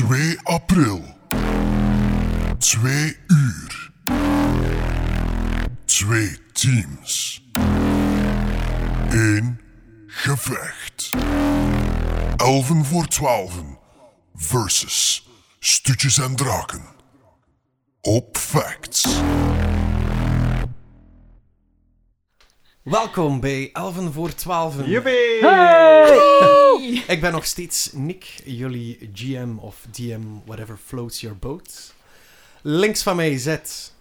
2 april. 2 uur. Twee teams. Eén gevecht. Elven voor twaalfen versus Stutjes en Draken. Op Facts. Welkom bij Elven voor 12. Joepie! Ik ben nog steeds Nick, jullie GM of DM, whatever floats your boat. Links van mij zit.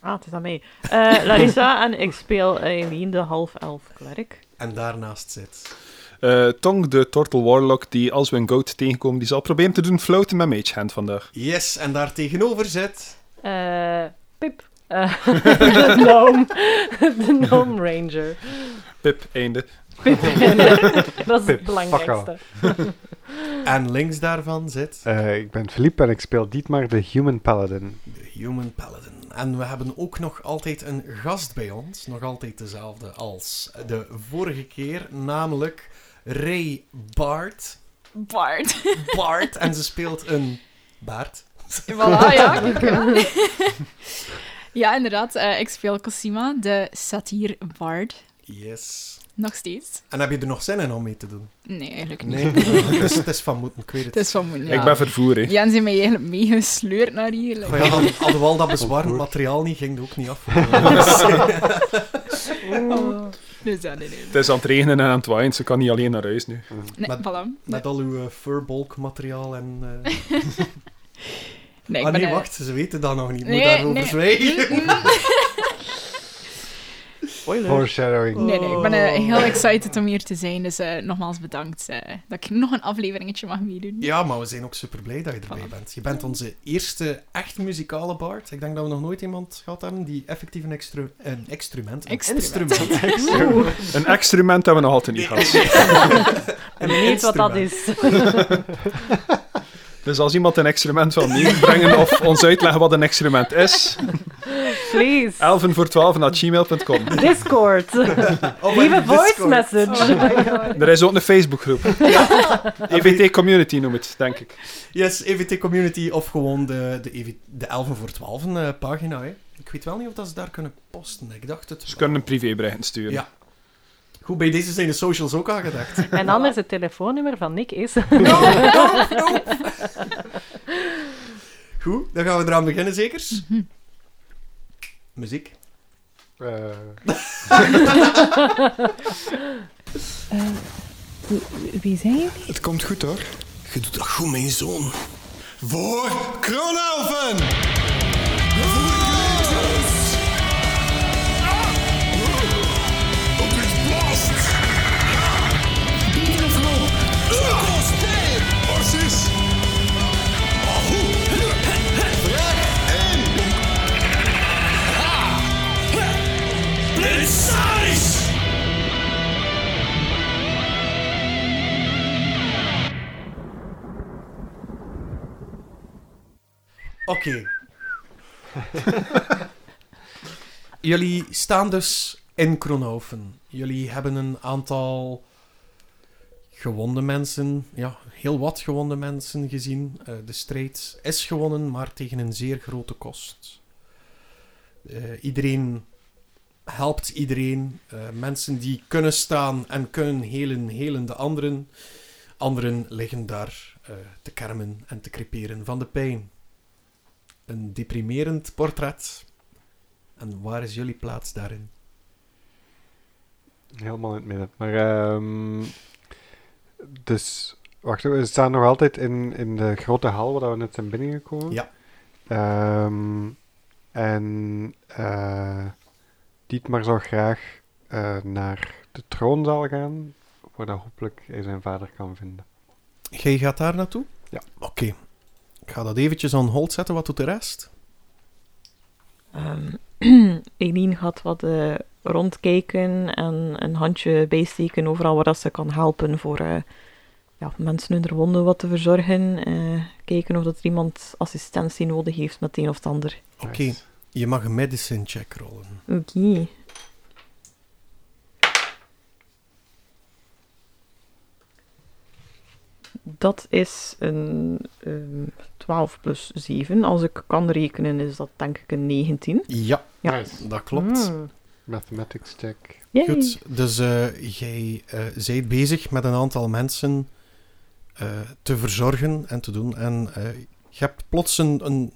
Ah, het is aan mij. Eh, Larissa en ik speel Eileen, de half-elf klerk. En daarnaast zit. Eh, Tong, de Turtle Warlock, die als we een goat tegenkomen, die zal proberen te doen floaten met Mage Hand vandaag. Yes, en daar tegenover zit. Eh, Pip. Eh, de gnome. De gnome ranger. Pip, einde. Pip. Dat is het belangrijkste. En links daarvan zit. Eh, ik ben Philippe en ik speel Dietmar de Human Paladin. De Human Paladin. En we hebben ook nog altijd een gast bij ons. Nog altijd dezelfde als de vorige keer. Namelijk Ray Bart. Bart. Bart. En ze speelt een baard. Voilà, ja. Ja, inderdaad. eh, ik speel Cosima, de satir bard. Yes. Nog steeds. En heb je er nog zin in om mee te doen? Nee, eigenlijk niet. Nee, het, is, het is van moeten, ik weet het. Het is van moeilijk. Ik ben vervoer, hè. Jan zijn mij eigenlijk meegesleurd naar hier. like. Maar ja, dan hadden we al dat bezwarend materiaal niet, ging het ook niet af. Oh. Dus ja, nee, nee. Het is aan het regenen en aan het waaien, ze kan niet alleen naar huis nu. Nee, Met- voilà. Met al uw eh, furbulk materiaal en... eh Nee, ik ah ben, nee, wacht, ze weten dat nog niet. Ik moet nee, daarover nee. zwijgen. Foreshadowing. Nee, nee, ik ben eh, heel excited om hier te zijn. Dus eh, nogmaals bedankt eh, dat ik nog een afleveringetje mag meedoen. Ja, maar we zijn ook super blij dat je erbij Voilà. bent. Je bent onze eerste echt muzikale bard. Ik denk dat we nog nooit iemand gehad hebben die effectief een, extru een instrument... Een instrument. Een experiment hebben we nog altijd niet gehad. en weet wat dat is. Dus als iemand een experiment wil meebrengen of ons uitleggen wat een experiment is, Please. elven voor 12 at gmail.com. Discord. Oh, a voice message. Er is ook een Facebookgroep. EVT Community noem het, denk ik. Yes, EVT Community of gewoon de, de, EV de 11 voor 12 eh, pagina. Hè. Ik weet wel niet of dat ze daar kunnen posten. Ik dacht het Ze wel. kunnen een privébericht sturen. Ja. Goed, bij deze zijn de socials ook aangedacht. En anders het telefoonnummer van Nick is... Goed, dan gaan we eraan beginnen, zekers? Muziek. Eh, Wie zijn jullie? Het komt goed hoor. Je doet dat goed, mijn zoon. Voor Kronelven! Oké. Jullie staan dus in Kronhoven. Jullie hebben een aantal gewonde mensen, ja, heel wat gewonde mensen gezien. Eh, de strijd is gewonnen, maar tegen een zeer grote kost. Eh, iedereen helpt iedereen. Eh, mensen die kunnen staan en kunnen helen, helen de anderen. Anderen liggen daar eh, te kermen en te creperen van de pijn. Een deprimerend portret. En waar is jullie plaats daarin? helemaal in het midden. Maar, ehm, dus, wacht we staan nog altijd in, in de grote hal waar we net zijn binnengekomen. Ja. Ehm, en eh Dietmar zou graag eh, naar de troonzaal gaan, waar dat hopelijk hij zijn vader kan vinden. Jij gaat daar naartoe? Ja. Oké. Ik ga dat eventjes on hold zetten. Wat doet de rest? Ehm Eileen gaat wat eh, rondkijken en een handje bijsteken overal waar dat ze kan helpen voor eh, ja, mensen hun wonden wat te verzorgen. eh, kijken of dat er iemand assistentie nodig heeft met het een of het ander. Oké. Je mag een medicine check rollen. Oké. dat is een ehm 12 plus 7. Als ik kan rekenen, is dat denk ik een 19. Ja, Ja. Nice. dat klopt. Mm. Mathematics check. Yay. Goed, dus eh, jij eh bent bezig met een aantal mensen eh, te verzorgen en te doen. En eh, je hebt plots een, een,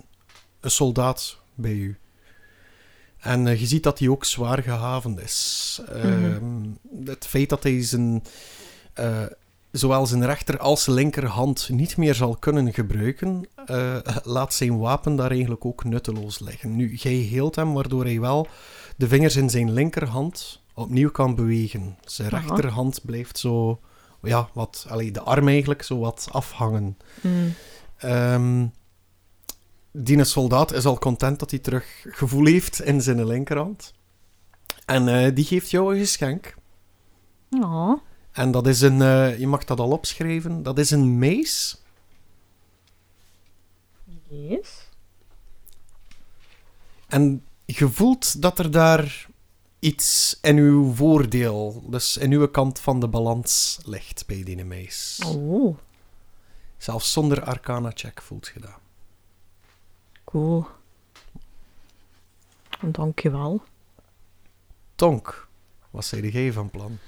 een soldaat bij u. En eh, je ziet dat hij ook zwaar gehavend is. Ehm, Het feit dat hij zijn, eh, zowel zijn rechter als zijn linkerhand niet meer zal kunnen gebruiken, eh, laat zijn wapen daar eigenlijk ook nutteloos liggen. Nu, jij heelt hem, waardoor hij wel de vingers in zijn linkerhand opnieuw kan bewegen. Zijn Aha. rechterhand blijft zo, ja, wat, allee, de arm eigenlijk zo wat afhangen. Mm. Ehm die soldaat is al content dat hij terug gevoel heeft in zijn linkerhand. En eh, die geeft jou een geschenk. Ja. En dat is een, eh, je mag dat al opschrijven, dat is een mace. Yes. En je voelt dat er daar iets in uw voordeel, dus in uw kant van de balans ligt bij die mace. Oh, Zelfs zonder arcana check voelt je dat. Cool. Dankjewel. Tonk, wat zei jij van plan?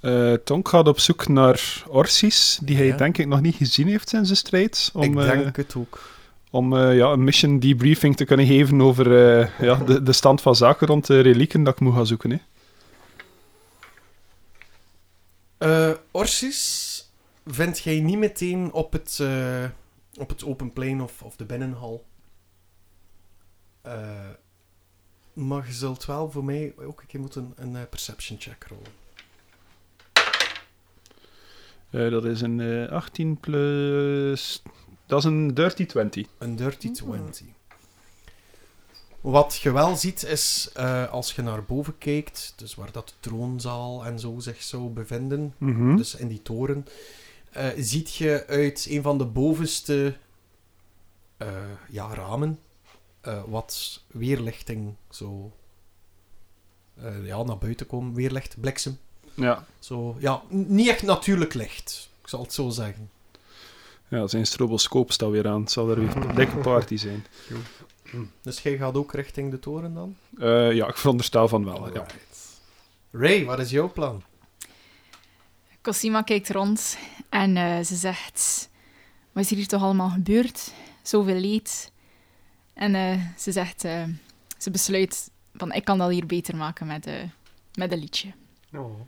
Eh, Tonk gaat op zoek naar Orsis, die hij Ja. denk ik nog niet gezien heeft sinds de strijd. Om, Ik eh, denk het ook. om eh, ja, een mission debriefing te kunnen geven over eh, ja, de, de stand van zaken rond de relieken dat ik moet gaan zoeken. Hè. Eh, Orsis vind jij niet meteen op het, eh, op het open plein of, of de binnenhal. Eh, maar je zult wel voor mij ook een keer moeten een eh, perception check rollen. Eh, dat is een eh, 18 plus... Dat is een dirty 20. Een dirty 20. Wat je wel ziet is, eh, als je naar boven kijkt, dus waar dat de troonzaal en zo zich zou bevinden, Mhm. dus in die toren, eh, ziet je uit een van de bovenste eh, ja, ramen eh, wat weerlichting zo eh, ja, naar buiten komen. Weerlicht, bliksem. Ja. Zo, ja, niet echt natuurlijk licht, ik zal het zo zeggen. ja, zijn stroboscoop staat weer aan. Het zal er weer een dikke party zijn. Dus jij gaat ook richting de toren dan? Eh, ja, ik veronderstel van wel. Ja. Ray, wat is jouw plan? Cosima kijkt rond en eh, ze zegt: Wat is hier toch allemaal gebeurd? Zoveel leed. En eh, ze zegt: eh, Ze besluit: van, Ik kan dat hier beter maken met, eh, met een liedje. Oh.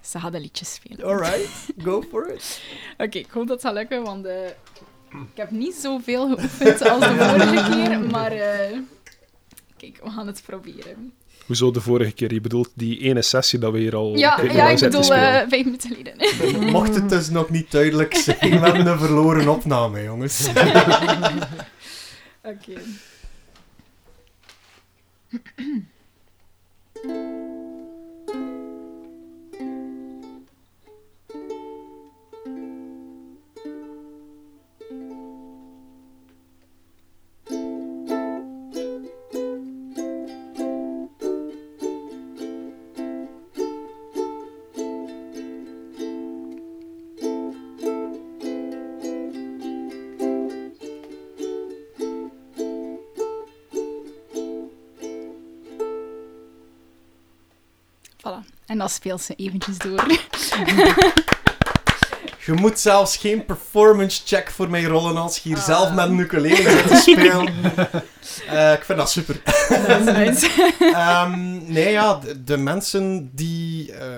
Ze gaat een liedje spelen. Alright, go for it. Oké, ik hoop dat het zal lukken, want ik heb niet zoveel geoefend als de vorige keer. Maar eh, kijk, we gaan het proberen. Hoezo de vorige keer? Je bedoelt die ene sessie dat we hier al Ja, ja ik bedoel eh, vijf minuten geleden. Mocht het dus nog niet duidelijk zijn, we hebben een verloren opname, jongens. Oké. Mm-hmm. En dan speelt ze eventjes door. Je moet zelfs geen performance check voor mij rollen als je hier zelf met een ukulele zit te spelen. Eh, ik vind dat super. Dat is nice. Ehm, nee, ja, de, de mensen die, eh,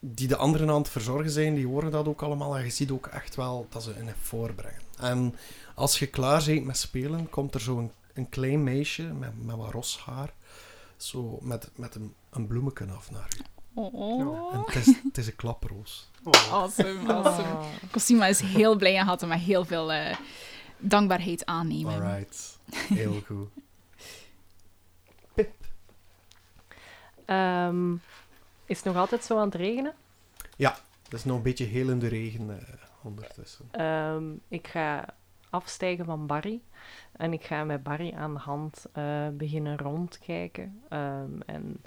die de anderen aan het verzorgen zijn, die horen dat ook allemaal. En je ziet ook echt wel dat ze een effort brengen. En als je klaar bent met spelen, komt er zo'n een, een klein meisje met, met wat ros haar. Zo met, met een, een bloemetje af naar u. Oh. En het is, het is een klaproos. Awesome, awesome. Cosima is heel blij en gaat hem met heel veel eh, dankbaarheid aannemen. Alright. Heel goed. Ehm, is het nog altijd zo aan het regenen? Het is nog een beetje heel in de regen eh, ondertussen. Ehm, ik ga afstijgen van Barry. En ik ga met Barry aan de hand eh, beginnen rondkijken. Ehm, en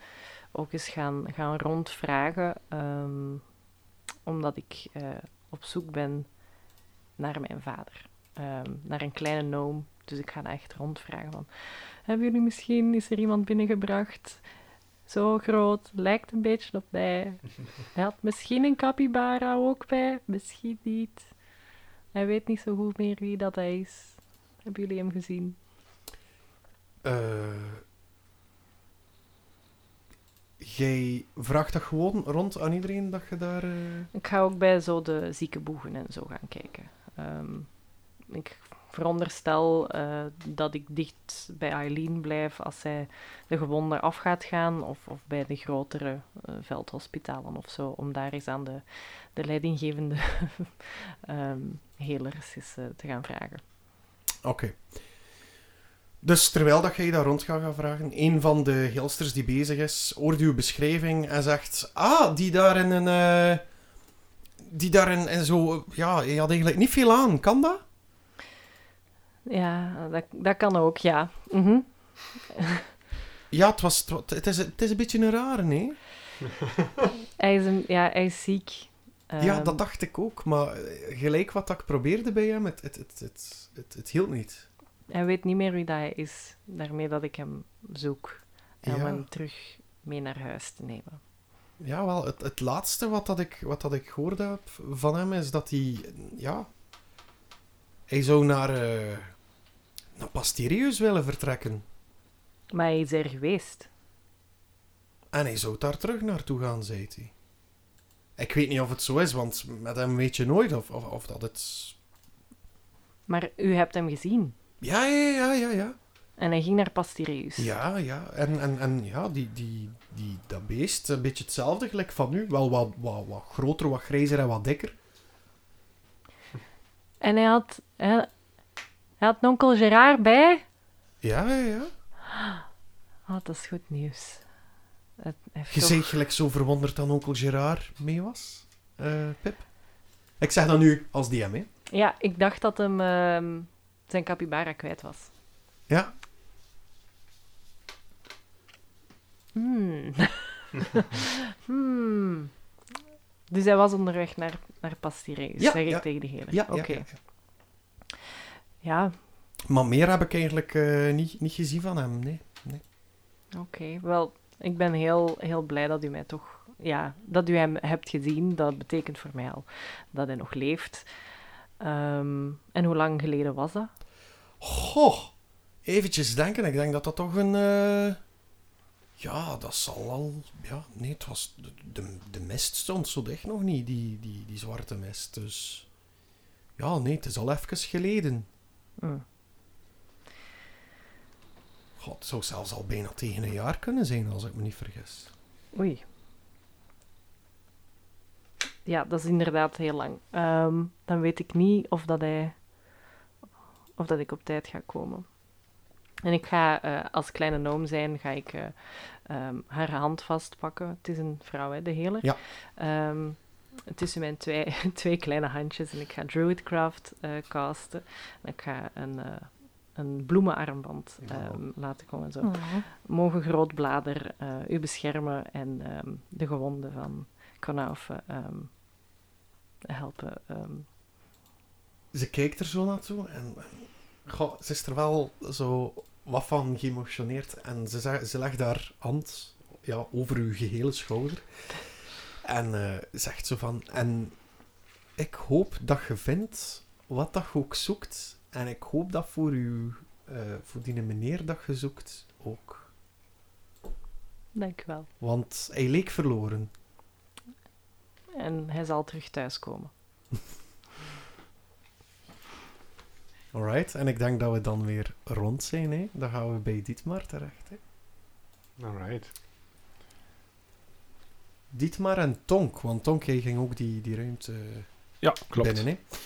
ook eens gaan, gaan rondvragen. ehm, omdat ik eh, op zoek ben naar mijn vader. Ehm, naar een kleine gnome. Dus ik ga echt rondvragen van... Hebben jullie misschien... Is er iemand binnengebracht? Zo groot. Lijkt een beetje op mij. Hij had misschien een capybara ook bij. Misschien niet. Hij weet niet zo goed meer wie dat hij is. Hebben jullie hem gezien? Eh, jij vraagt dat gewoon rond aan iedereen dat je daar... eh, Ik ga ook bij zo de ziekenboegen en zo gaan kijken. Ehm, ik veronderstel eh, dat ik dicht bij Eileen blijf als zij de gewonden af gaat gaan, of, of bij de grotere veldhospitalen of zo, om daar eens aan de, de leidinggevende ehm helers eens, te gaan vragen. Oké. Dus terwijl dat jij daar rond gaat gaan vragen, een van de heelsters die bezig is, hoort uw beschrijving en zegt: Ah, die daar in een. eh, die daar in, in zo. Ja, je had eigenlijk niet veel aan, kan dat? Ja, dat, dat kan ook, ja. Mhm. Ja, het, was, het, wa- het, is, het is een beetje een rare, nee? hij, is een, ja, hij is ziek. Ja, Ehm, dat dacht ik ook, maar eh, gelijk wat ik probeerde bij hem, het, het, het, het, het, het hield niet. Hij weet niet meer wie dat hij is, daarmee dat ik hem zoek. En om hem terug mee naar huis te nemen. Ja, wel, het, het laatste wat, dat ik, wat dat ik gehoord heb van hem is dat hij, ja, hij zou naar, eh naar Pasterius willen vertrekken. Maar hij is er geweest. En hij zou daar terug naartoe gaan, zei hij. Ik weet niet of het zo is, want met hem weet je nooit of, of, of dat het... Maar u hebt hem gezien. Ja, ja, ja, ja, ja. En hij ging naar Pastireus. Ja, ja. En, en, en ja, die, die, die, dat beest, een beetje hetzelfde gelijk van nu. Wel wat, wat, wat groter, wat grijzer en wat dikker. En hij had, hij, hij had onkel Gerard bij. Ja, ja, ja. Oh, dat is goed nieuws. Je toch- gelijk zo verwonderd dat onkel Gerard mee was, eh, Pip. Ik zeg dat nu als DM, hè. Ja, ik dacht dat hem ehm, zijn capybara kwijt was. Ja. Hmm. hmm. Dus hij was onderweg naar, naar Pastireus, Ja, zeg ik ja. tegen de hele. Ja, Oké. ja, ja. Ja, Maar meer heb ik eigenlijk eh, niet, niet gezien van hem, nee. nee. oké. Wel, ik ben heel, heel blij dat u mij toch... Ja, dat u hem hebt gezien. Dat betekent voor mij al dat hij nog leeft. Ehm, en hoe lang geleden was dat? Goh, eventjes denken. Ik denk dat dat toch een... eh, Ja, dat zal al... Ja, nee, het was... De, de, de mist stond zo dicht nog niet, die, die, die zwarte mist. Dus... Ja, nee, het is al even geleden. Hmm. God, het zou zelfs al bijna tegen een jaar kunnen zijn, als ik me niet vergis. Oei. Ja, dat is inderdaad heel lang. Ehm, dan weet ik niet of dat hij... Of dat ik op tijd ga komen. En ik ga, eh, als kleine noom zijn, ga ik eh, ehm, haar hand vastpakken. Het is een vrouw, hè, de heler. Ja. Ehm, tussen mijn twee, twee kleine handjes. En ik ga Druidcraft eh casten. En ik ga een, een bloemenarmband ehm, laten komen. Zo. Oh. Mogen grootblader eh, u beschermen en ehm, de gewonden van Konaufe ehm, helpen. ehm. Ze kijkt er zo naartoe en... goh, ze is er wel zo wat van geëmotioneerd. En ze, zegt- ze legt haar hand ja, over uw gehele schouder. En eh, zegt zo van... En ik hoop dat je vindt wat dat je ook zoekt. En ik hoop dat voor, u, eh, voor die meneer dat je zoekt ook. Dank u wel. Want hij leek verloren. En hij zal terug thuiskomen. Alright, en ik denk dat we dan weer rond zijn. Hè? Dan gaan we bij Dietmar terecht. Hè? Alright. Dietmar en Tonk, want Tonk jij ging ook die, die ruimte Ja, klopt. binnen. Hè?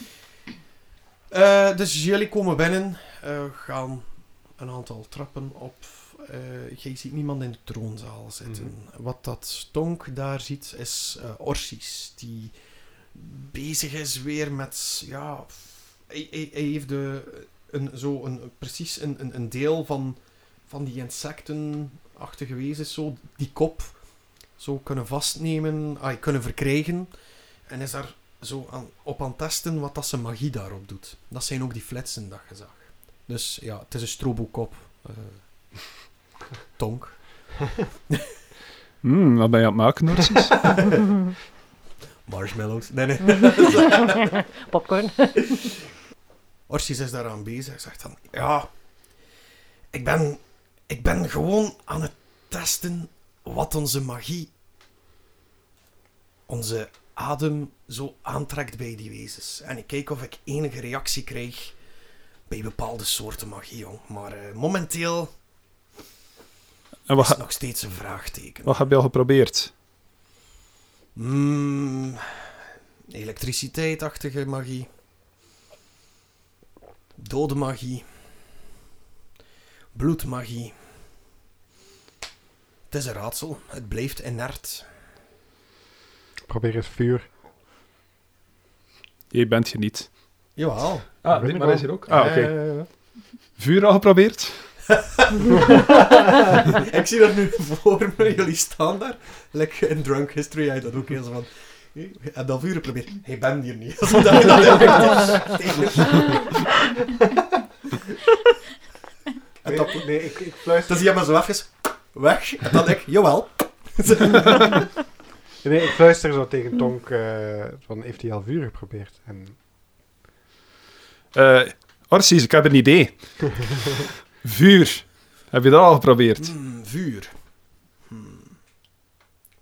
Eh, dus jullie komen binnen, eh, gaan een aantal trappen op. Eh jij ziet niemand in de troonzaal zitten. Wat dat Tonk daar ziet, is Orsis, die bezig is weer met... Ja, hij, hij, hij heeft de, een, zo een, precies een, een, een deel van, van die insectenachtige wezens, zo, die kop, zo kunnen vastnemen, ah, kunnen verkrijgen. En is daar zo aan, op aan het testen wat dat zijn magie daarop doet. Dat zijn ook die flitsen dat je zag. Dus ja, het is een strobokop. eh tonk. Hmm, wat ben je aan het maken, Orsies? Marshmallows. Nee, nee. Popcorn. Orsies is daaraan bezig. Zegt van, ja, ik ben, ik ben gewoon aan het testen wat onze magie, onze adem zo aantrekt bij die wezens. En ik kijk of ik enige reactie krijg bij bepaalde soorten magie, jong. Maar eh, momenteel En wat, is het nog steeds een vraagteken. wat heb je al geprobeerd? Mm, elektriciteitachtige magie. Dode magie. Bloedmagie. Het is een raadsel. Het blijft inert. Probeer eens vuur. Je bent je niet. Jawel. Ah, dit- maar is hier ook. Ah, oké. Vuur al geprobeerd? ik zie dat nu voor me. Jullie staan daar. Lekker in Drunk History. Hij dat ook heel zo van... "Hé, Heb je al vuur geprobeerd? Hij bent hier niet. Zo dat je dat En dat- Nee, ik, ik fluister. Dus die hebben zo even weg. En dan denk ik, jawel. Nee, ik fluister zo tegen Tonk eh, van heeft hij al vuur geprobeerd? En Eh Orsies, ik heb een idee. Vuur. Heb je dat al geprobeerd? Hmm, vuur. Hmm.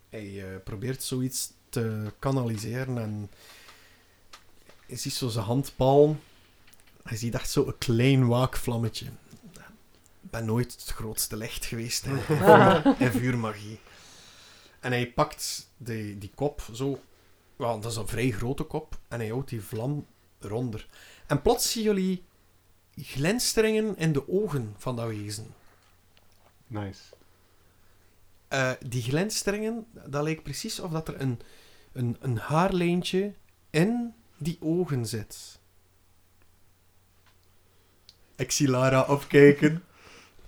Hij eh, probeert zoiets te kanaliseren en je ziet zo zijn handpalm. Hij ziet echt zo een klein waakvlammetje. Ik ben nooit het grootste licht geweest hè, in vuurmagie. En hij pakt die, die kop zo. Wel, dat is een vrij grote kop. En hij houdt die vlam eronder. En plots zien jullie glinsteringen in de ogen van dat wezen. nice. Eh, die glinsteringen, dat lijkt precies of dat er een, een, een haarlijntje in die ogen zit. Ik zie Lara opkijken.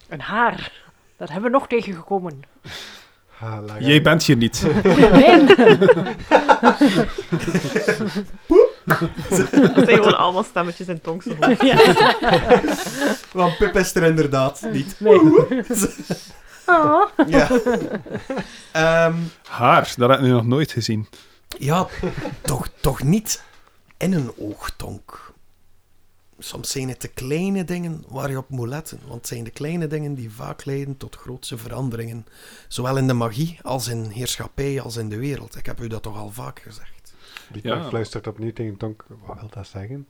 Een haar. Daar hebben we nog tegengekomen. Ha. Jij bent je niet. Dat zijn gewoon allemaal stemmetjes in Tongse hoofd. Want Pip is er inderdaad niet. Ah. Ja. Ehm, Haar, dat heb ik nu nog nooit gezien. ja, toch, toch niet in een oogtonk. Soms zijn het de kleine dingen waar je op moet letten. Want het zijn de kleine dingen die vaak leiden tot grootse veranderingen. Zowel in de magie als in heerschappij als in de wereld. Ik heb u dat toch al vaak gezegd. Dietmar Ja. fluistert opnieuw tegen Tonk. Wat wil dat zeggen?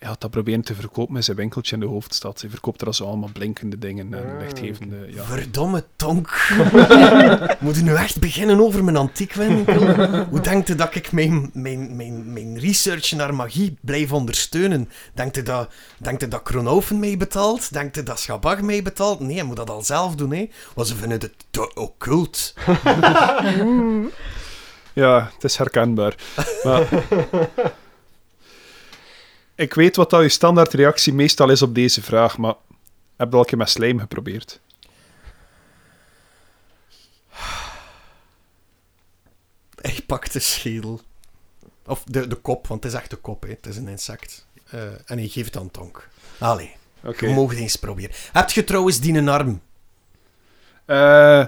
Hij had dat proberen te verkopen met zijn winkeltje in de hoofdstad. Hij verkoopt er als allemaal blinkende dingen en Ah, lichtgevende... Ja. Verdomme tonk. Moet je nu echt beginnen over mijn antiekwinkel? Hoe denkt u dat ik mijn, mijn, mijn, mijn research naar magie blijf ondersteunen? Denkt u dat, denkt u dat Kronhoven mij betaalt? Denkt u dat Schabag mij betaalt? Nee, hij moet dat al zelf doen, hè. Want ze vinden het te occult. Ja, het is herkenbaar. Maar... ik weet wat dat je standaardreactie meestal is op deze vraag, maar heb je al een keer met slijm geprobeerd? Hij pakt de schedel. Of de, de kop, want het is echt de kop, hè. Het is een insect. Eh, en hij geeft het aan Tonk. Allee, Oké. je mag eens proberen. Heb je trouwens die een arm? Eh,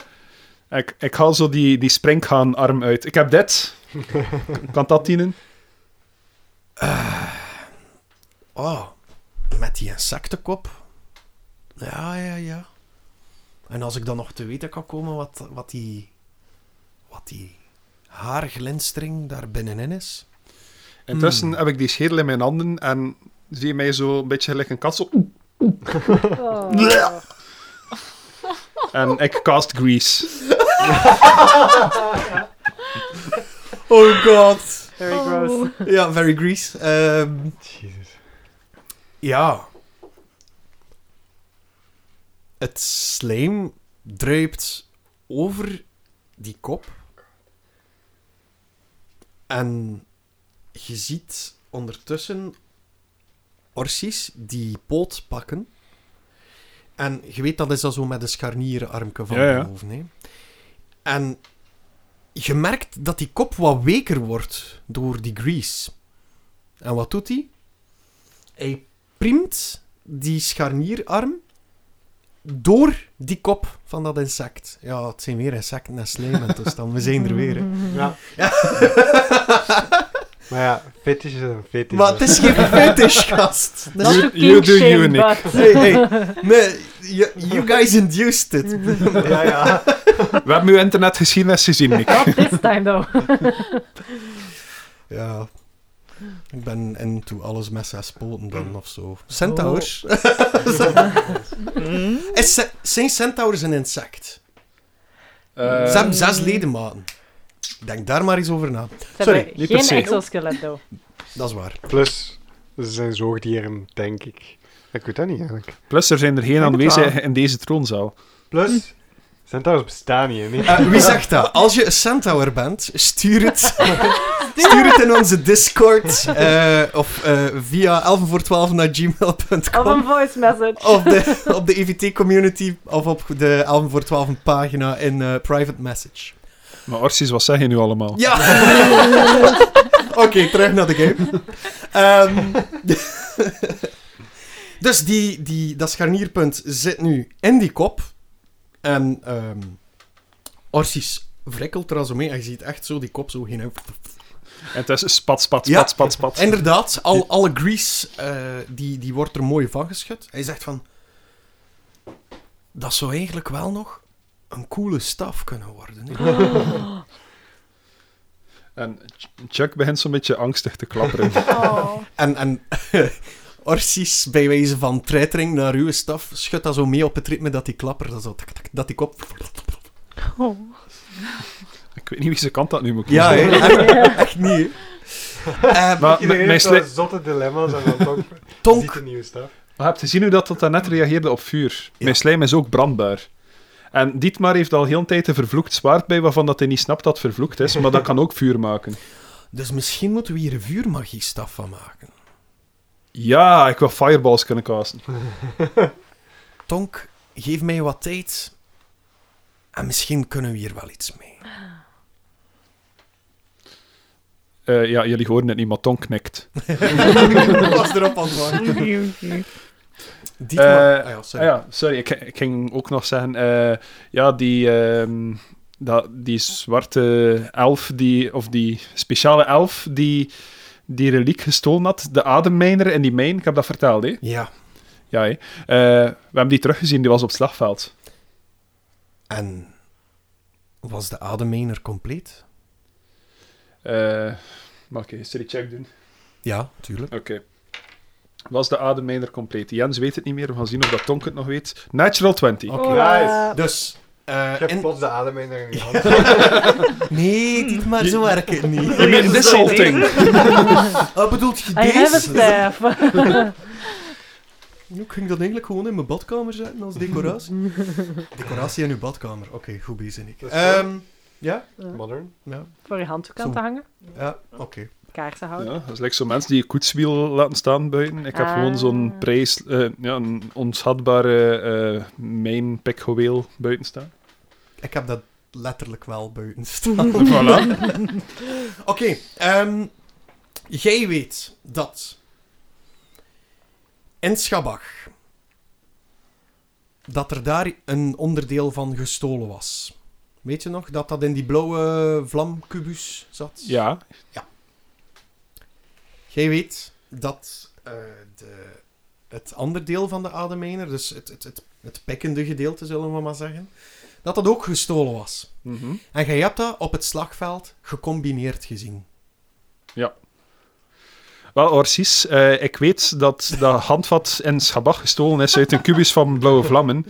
ik, ik haal zo die, die springhaanarm uit. Ik heb dit. kan dat dienen? Oh, met die insectenkop. Ja, ja, ja. En als ik dan nog te weten kan komen wat, wat die... Wat die haarglinstering daar binnenin is. Intussen Hmm. heb ik die schedel in mijn handen en zie je mij zo een beetje gelijk een kat zo... En ik cast Grease. Oh god. Very gross. Ja, very grease. Ehm, Jezus. Ja. Het slijm druipt over die kop. En je ziet ondertussen orsies die poot pakken. En je weet, dat is al zo met een scharnierenarmke van Ja, ja. boven. Hè? En je merkt dat die kop wat weker wordt door die grease. En wat doet hij? Hij priemt die scharnierarm door die kop van dat insect. Ja, het zijn weer insecten en slijmen, dus dan we zijn er weer. Hè. Ja. maar ja, fetish is een fetish. Maar het is geen fetish, gast. Dat is- Not You- do you, Nick. but... Hey, hey. Nee, you, you guys induced it. ja, ja. We hebben uw internetgeschiedenis gezien, Nick. Not this time, though. Ja. Ik ben into alles met zes poten dan of zo. Centaurs. Is ce- zijn centaurs een insect? Eh, Ze hebben zes ledematen. Denk daar maar eens over na. Ze Sorry, niet geen se. exoskelet, though. Dat is waar. Plus, ze zijn zoogdieren, denk ik. Ik weet dat niet eigenlijk. Plus, er zijn er geen aanwezig in deze troonzaal. Plus, centaurs bestaan hè, niet? Eh, wie zegt dat? Als je een centaur bent, stuur het, stuur het in onze Discord eh, of eh, via 11 voor 12 naar Of gmail.com. een voice message. Op de, op de EVT community of op de 11 voor 12 pagina in eh, private message. Maar Orsies, wat zeg je nu allemaal? Ja! Oké, terug naar de game. Ehm, dus die, die, dat scharnierpunt zit nu in die kop. En ehm Orsis wrikkelt er al zo mee. En je ziet echt zo die kop zo heen. En het is spat, spat, Ja. spat, spat, spat. Inderdaad, al, alle grease eh, die, die wordt er mooi van geschud. Hij zegt van... Dat zou eigenlijk wel nog een coole staf kunnen worden. hè." En Ch- Chuck begint zo'n beetje angstig te klapperen. Oh. En, en Orsis, bij wijze van treitering naar uw staf, schudt dat zo mee op het ritme dat die klapper, dat, zo, dat die kop... Oh. Ik weet niet wie zijn kant dat nu moet Ja, kiezen. hè, echt, echt niet. Eh, Maar mijn zotte dilemma's en dan toch ziet Tonk, een nieuwe staf. Maar je hebt gezien hoe dat, dat net reageerde op vuur. Mijn slijm is ook brandbaar. En Dietmar heeft al heel een tijd een vervloekt zwaard bij, waarvan dat hij niet snapt dat het vervloekt is, maar dat kan ook vuur maken. dus misschien moeten we hier een vuurmagie-staf van maken. Ja, ik wil fireballs kunnen casten. Tonk, geef mij wat tijd. En misschien kunnen we hier wel iets mee. Eh, ja, jullie horen het niet, maar Ton knikt. Dat was erop aan het wachten. Dietmar- Eh, ah ja, Ah sorry. ja, sorry, ik, ik ging ook nog zeggen, eh, ja, die, ehm, dat, die zwarte elf, die, of die speciale elf, die die reliek gestolen had, de ademmijner in die mijn, ik heb dat verteld, hè? Ja, Ja, hè? Eh, we hebben die teruggezien, die was op het slagveld. en was de ademmijner compleet? Eh mag ik een history check doen? Ja, tuurlijk. Oké. Was de ademmijner compleet? Jens weet het niet meer, we gaan zien of dat Tonk het nog weet. Natural 20. Oké. Nice. Dus, eh, Ik heb in- plots de adem in je hand. Nee, dit maar zo werkt het niet. You mean this whole thing? Wat bedoelt je I have a staff. Ik ging dat eigenlijk gewoon in mijn badkamer zetten als decoratie. decoratie in uw badkamer. Oké, goed bezig. Nick. Ja? Modern. Ja, Voor je handdoek te hangen. ja oké. Kaarsen houden. Ja, dat is like zo'n mensen die een koetswiel laten staan buiten. Ik heb Ah. gewoon zo'n prijs, eh, ja, een onschatbare eh mijn buiten staan. Ik heb dat letterlijk wel buiten staan. voilà. Oké, ehm, jij weet dat in Schabach dat er daar een onderdeel van gestolen was. Weet je nog dat dat in die blauwe vlamkubus zat? Ja, Jij weet dat eh, de, het andere deel van de ademijner, dus het, het, het, het pikkende gedeelte zullen we maar zeggen, dat dat ook gestolen was. Mhm. En jij hebt dat op het slagveld gecombineerd gezien. Wel, Orsis, eh, ik weet dat dat handvat in Schabach gestolen is uit een kubus van blauwe vlammen.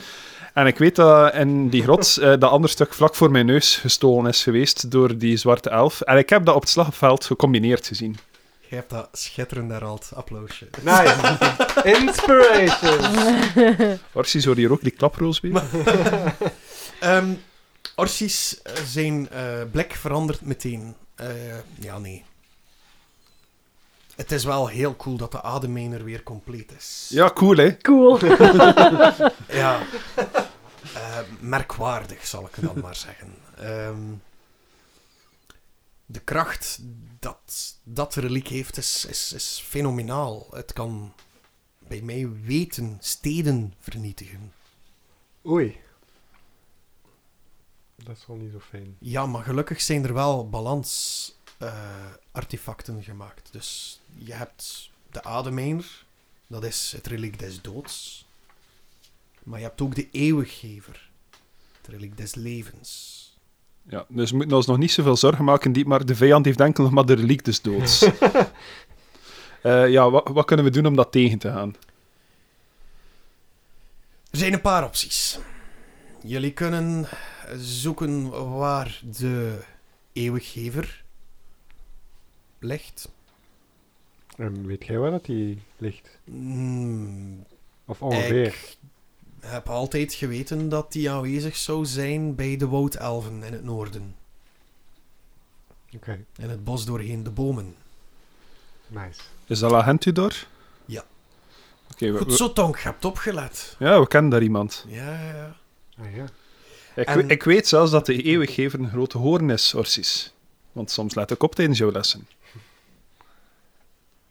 En ik weet dat in die grot eh, dat ander stuk vlak voor mijn neus gestolen is geweest door die zwarte elf. En ik heb dat op het slagveld gecombineerd gezien. Jij hebt dat schitterend herhaald. Applausje. Nice. Inspiration. Orsis, hoor je hier ook die klaproos weer? Ehm Orsies eh, zijn eh, blik verandert meteen. Eh, ja, nee. Het is wel heel cool dat de ademmijner weer compleet is. Ja, cool, hè? Cool. Ja. Eh, merkwaardig, zal ik dan maar zeggen. Ehm, de kracht dat dat reliek heeft is, is, is fenomenaal. Het kan bij mij weten steden vernietigen. Oei. Dat is wel niet zo fijn. Ja, maar gelukkig zijn er wel balans-artefacten gemaakt. Dus je hebt de ademijner, dat is het reliek des doods. Maar je hebt ook de eeuwiggever, het reliek des levens. Ja, dus we moeten ons nog niet zoveel zorgen maken, die, maar de vijand heeft enkel nog maar de reliek des doods. Eh, ja, wat, wat kunnen we doen om dat tegen te gaan? Er zijn een paar opties. Jullie kunnen zoeken waar de eeuwiggever ligt. En weet jij waar dat die ligt? Hmm, Of ongeveer? Ik heb altijd geweten dat die aanwezig zou zijn bij de woudelfen in het noorden. Oké, In het bos doorheen de bomen. nice. Is dat agent u door? Ja. Oké, we- Goed zo, Tonk, je hebt opgelet. ja, we kennen daar iemand. Ja, ja, ja. Ah ja. Ik, En- we- ik weet zelfs dat de eeuwiggever een grote hoorn is, Orsis. Want soms let ik op tijdens jouw lessen.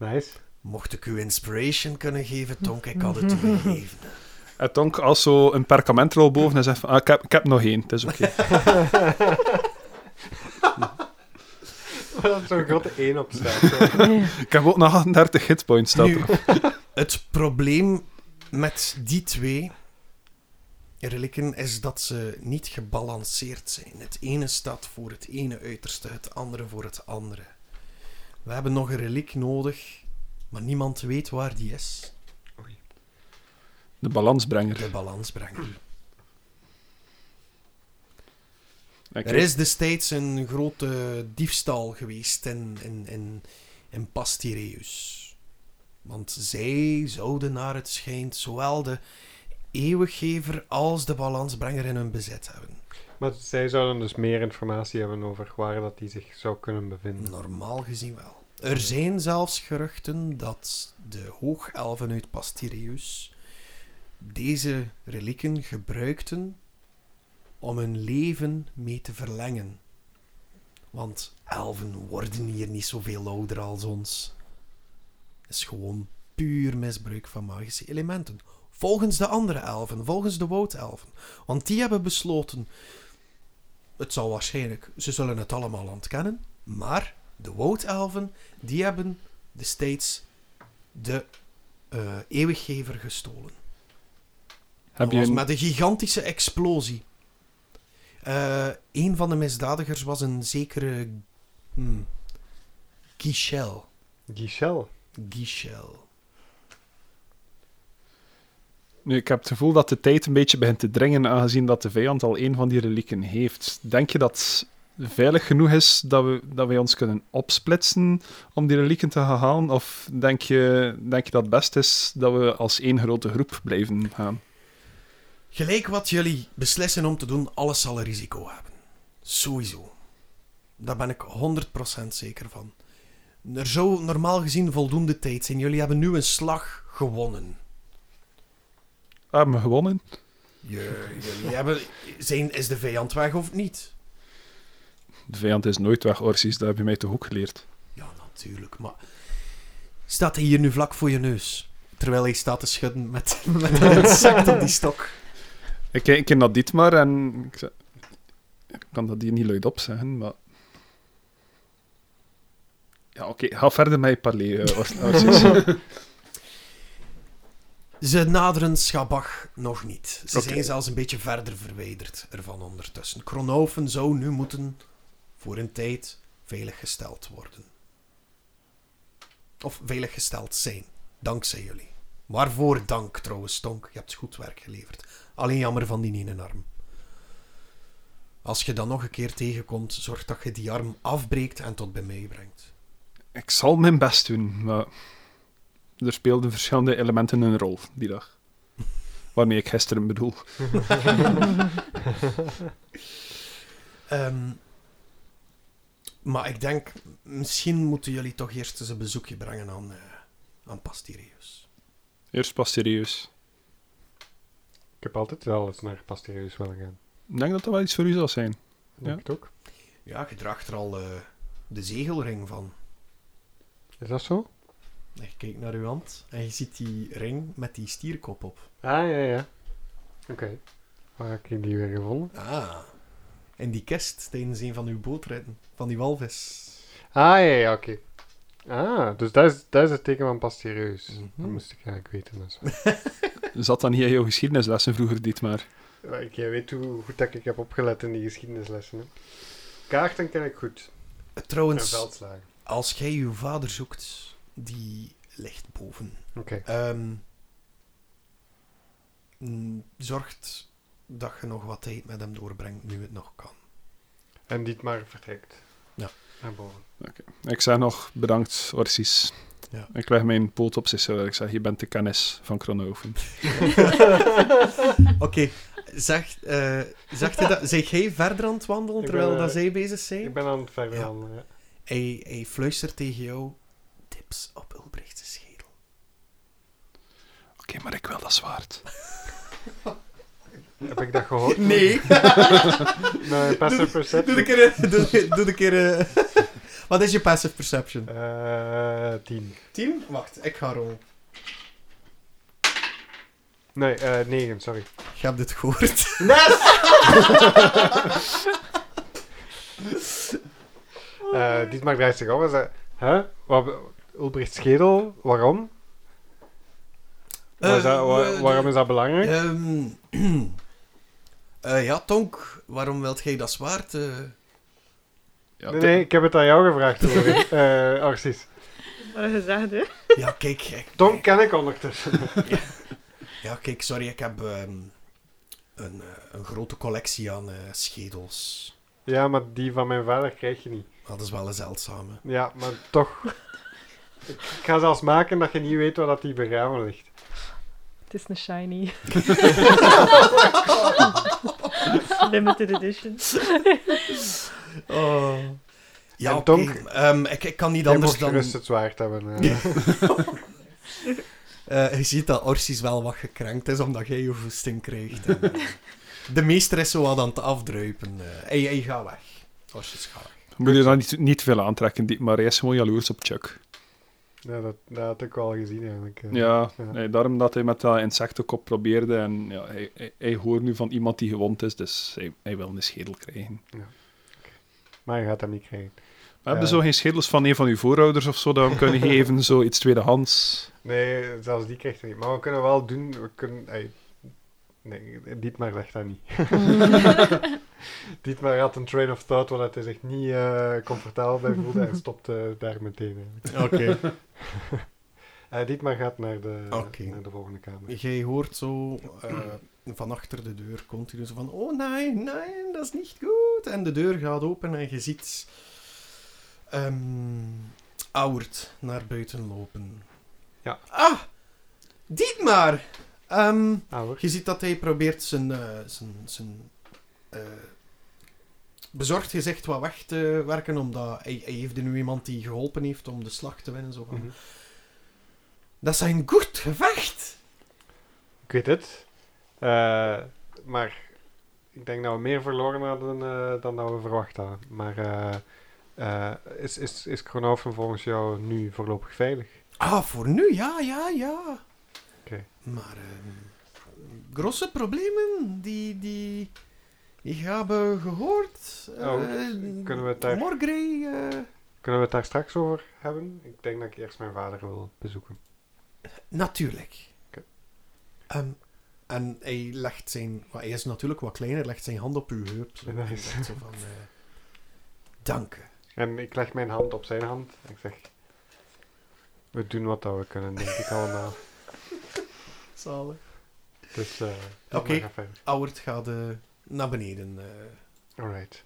Nice. Mocht ik u inspiration kunnen geven, Tonk, ik had het u gegeven. Het tonk als zo een perkamentrol boven en zegt van, ah, ik, heb, ik heb nog één, het is oké. Dat is zo'n grote 1 op staat. ik heb ook nog 38 hitpoints staan. Nu, het probleem met die twee relieken is dat ze niet gebalanceerd zijn. Het ene staat voor het ene uiterste, het andere voor het andere. We hebben nog een reliek nodig, maar niemand weet waar die is. De balansbrenger. De balansbrenger. Er is destijds een grote diefstal geweest in, in, in, in Pastireus. Want zij zouden naar het schijnt zowel de eeuwiggever als de balansbrenger in hun bezit hebben. Maar zij zouden dus meer informatie hebben over waar dat die zich zou kunnen bevinden. Normaal gezien wel. Er zijn zelfs geruchten dat de hoogelfen uit Pastireus deze relieken gebruikten om hun leven mee te verlengen. Want elfen worden hier niet zoveel ouder als ons. Het is gewoon puur misbruik van magische elementen. Volgens de andere elfen, volgens de woudelfen. Want die hebben besloten... Het zal waarschijnlijk... Ze zullen het allemaal ontkennen. Maar de woudelfen, die hebben destijds de eh, eeuwiggever gestolen. Heb je een- met een gigantische explosie. Eh, een van de misdadigers was een zekere... Hmm, Gichel. Gichel. Gichel. Nu, ik heb het gevoel dat de tijd een beetje begint te dringen, aangezien dat de vijand al één van die relieken heeft. Denk je dat het veilig genoeg is dat, we, dat wij ons kunnen opsplitsen om die relieken te gaan halen? Of denk je, denk je dat het best is dat we als één grote groep blijven gaan? Gelijk wat jullie beslissen om te doen, alles zal een risico hebben. Sowieso. Daar ben ik 100% zeker van. Er zou normaal gezien voldoende tijd zijn. Jullie hebben nu een slag gewonnen. We hebben gewonnen. Je- jullie hebben, zijn, is de vijand weg of niet? De vijand is nooit weg, Orsis. Dat heb je mij toch ook geleerd. Ja, natuurlijk, maar... Staat hij hier nu vlak voor je neus? Terwijl hij staat te schudden met, met een insect op die stok. Ik, dat dit maar en ik, zei- ik kan dat hier niet luidop zeggen, maar... Ja, oké. Ga verder met je parler, eh, Ors- Orsis. Ze naderen Schabach nog niet. Ze zijn zelfs een beetje verder verwijderd ervan ondertussen. Kronhoven zou nu moeten, voor een tijd, veiliggesteld worden. Of veiliggesteld zijn, dankzij jullie. Waarvoor dank trouwens, Tonk. Je hebt goed werk geleverd. Alleen jammer van die ene arm. Als je dan nog een keer tegenkomt, zorg dat je die arm afbreekt en tot bij mij brengt. Ik zal mijn best doen, maar er speelden verschillende elementen een rol die dag. Waarmee ik gisteren bedoel. Ehm, maar ik denk, misschien moeten jullie toch eerst eens een bezoekje brengen aan, eh aan Pastireus. Eerst pas serieus. Ik heb altijd wel eens naar Pastereus willen gaan. Ik denk dat dat wel iets voor u zal zijn. Denk Ja. het ook. Ja, je draagt er al eh, de zegelring van. Is dat zo? En je kijkt naar uw hand en je ziet die ring met die stierkop op. Ah, ja, ja. Oké. Waar heb ik die weer gevonden? Ah. In die kist tijdens een van uw bootritten. Van die walvis. Ah, ja, ja, oké. Ah, dus dat is, dat is het teken van pas serieus. Mhm. Dat moest ik eigenlijk weten. Dus. Zat dan niet in jouw geschiedenislessen vroeger, dit maar. Ik jij weet hoe goed dat ik heb opgelet in die geschiedenislessen. Hè. Kaarten ken ik goed. En Trouwens, veldslagen. als jij uw vader zoekt, die ligt boven. Oké. Ehm, mm, zorgt dat je nog wat tijd met hem doorbrengt, nu het nog kan. En Dietmar vertrekt. Ja. Naar boven. Ik zeg nog bedankt, Orsis. Ja. Ik leg mijn poot op zich. Ik zeg, je bent de kennis van Kronoven. Oké, zeg, eh zeg je dat, zeg jij verder aan het wandelen terwijl ben, dat eh, zij bezig zijn? Ik ben aan het verder Ja. ja. Hij, hij fluistert tegen jou op Ulbrichtse schedel. Oké, maar ik wil dat zwaard. Heb ik dat gehoord? Nee! Nee, passive Doe perception. een keer... Doe, doe een keer... eh, Wat is je passive perception? Eh, tien. 10? Wacht, ik ga rollen. Nee, eh negen, sorry. Je hebt het gehoord. Eh Dietmar draait zich om en zegt... Hè? Wat, Ulbricht Schedel, waarom? Waar is dat- Eh, wa- eh, waarom is dat belangrijk? Ehm, eh, ja, Tonk, waarom wilt jij dat zwaard? eh? Ja, nee, nee, ik heb het aan jou gevraagd, eh Arcis. Maar gezegd, hè? Ja, kijk, ik, Tom ken ik ondertussen. ja, kijk, sorry, ik heb ehm, een, een grote collectie aan eh, schedels. ja, maar die van mijn vader krijg je niet. Dat is wel een zeldzame. Ja, maar toch. Ik ik ga zelfs maken dat je niet weet waar dat die begraven ligt. Het is een shiny. Limited edition. Oh. Ja, En. Tonk? ehm, ik, ik kan niet Jij anders dan... gerust het zwaard hebben. eh. Eh, je ziet dat Orsis wel wat gekrenkt is, omdat jij je voesting krijgt. En, eh, de meester is zo wat aan het afdruipen. hij, hij gaat weg. Orsis gaat weg. Moet je dan niet, niet veel aantrekken, die, maar hij is gewoon jaloers op Chuck. Ja, dat, dat had ik al gezien eigenlijk. eh. Ja, Ja. Nee, daarom dat hij met dat insectenkop probeerde. En ja, hij, hij, hij hoort nu van iemand die gewond is, dus hij, hij wil een schedel krijgen. Maar je gaat hem niet krijgen. We hebben Eh. zo geen schedels van een van uw voorouders of zo dat we kunnen geven, zo iets tweedehands. Nee, zelfs die krijgt hij niet. Maar we kunnen wel doen. We kunnen. ey, nee, Dietmar zegt dat niet. Dietmar had een train of thought waar hij zich niet eh, comfortabel bij voelde en stopte daar meteen. Oké. Eh, Dietmar gaat naar de, naar de volgende kamer. Jij hoort zo eh, van achter de deur continu zo van... Oh nee, nee, dat is niet goed. En de deur gaat open en je ziet... ehm Auwert naar buiten lopen. Ja. Ah! Dietmar! Ehm Ouder. je ziet dat hij probeert zijn... eh, zijn, zijn eh, bezorgd gezicht wat weg te werken, omdat hij, hij heeft er nu iemand die geholpen heeft om de slag te winnen. Zo van, Mhm. Dat is een goed gevecht! Ik weet het. Eh, maar ik denk dat we meer verloren hadden dan dat we verwacht hadden. Maar is, is, is Kronoven volgens jou nu voorlopig veilig? Ah, voor nu, ja, ja, ja. Maar, grosse problemen die, die, die hebben gehoord. Oh, eh, kunnen we het daar- Morgrey, eh, Kunnen we het daar straks over hebben? Ik denk dat ik eerst mijn vader wil bezoeken. natuurlijk. Ehm, en hij legt zijn, hij is natuurlijk wat kleiner, legt zijn hand op uw heup. Zo, Nice. en zegt zo van, eh, dank. En ik leg mijn hand op zijn hand ik zeg... We doen wat dat we kunnen, denk ik allemaal. Zalig. Dus, eh Oké. Auwert gaat eh, naar beneden. eh. Alright.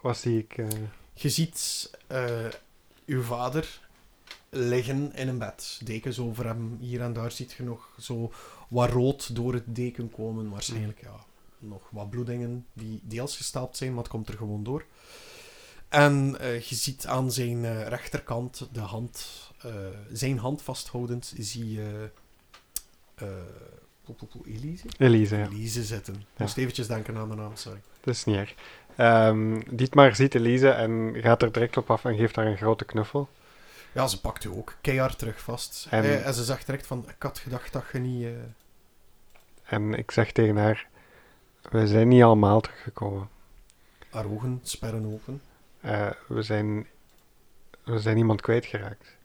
Wat zie ik? eh, Je ziet eh, uw vader liggen in een bed. Dekens over hem. Hier en daar ziet je nog zo wat rood door het deken komen. Waarschijnlijk, ja, nog wat bloedingen die deels gestaapt zijn, maar het komt er gewoon door. En eh, je ziet aan zijn eh, rechterkant de hand, eh, zijn hand vasthoudend, zie je eh Elise? Elise, ja. Elise zitten. Ik Ja. moest eventjes denken aan de naam, sorry. Dat is niet erg. Ehm, Dietmar ziet Elise en gaat er direct op af en geeft haar een grote knuffel. Ja, ze pakt u ook keihard terug vast. En- en ze zegt direct van, ik had gedacht dat je niet... eh, En ik zeg tegen haar, we zijn niet allemaal teruggekomen. haar ogen sperren open. Eh, we, zijn, we zijn iemand kwijtgeraakt.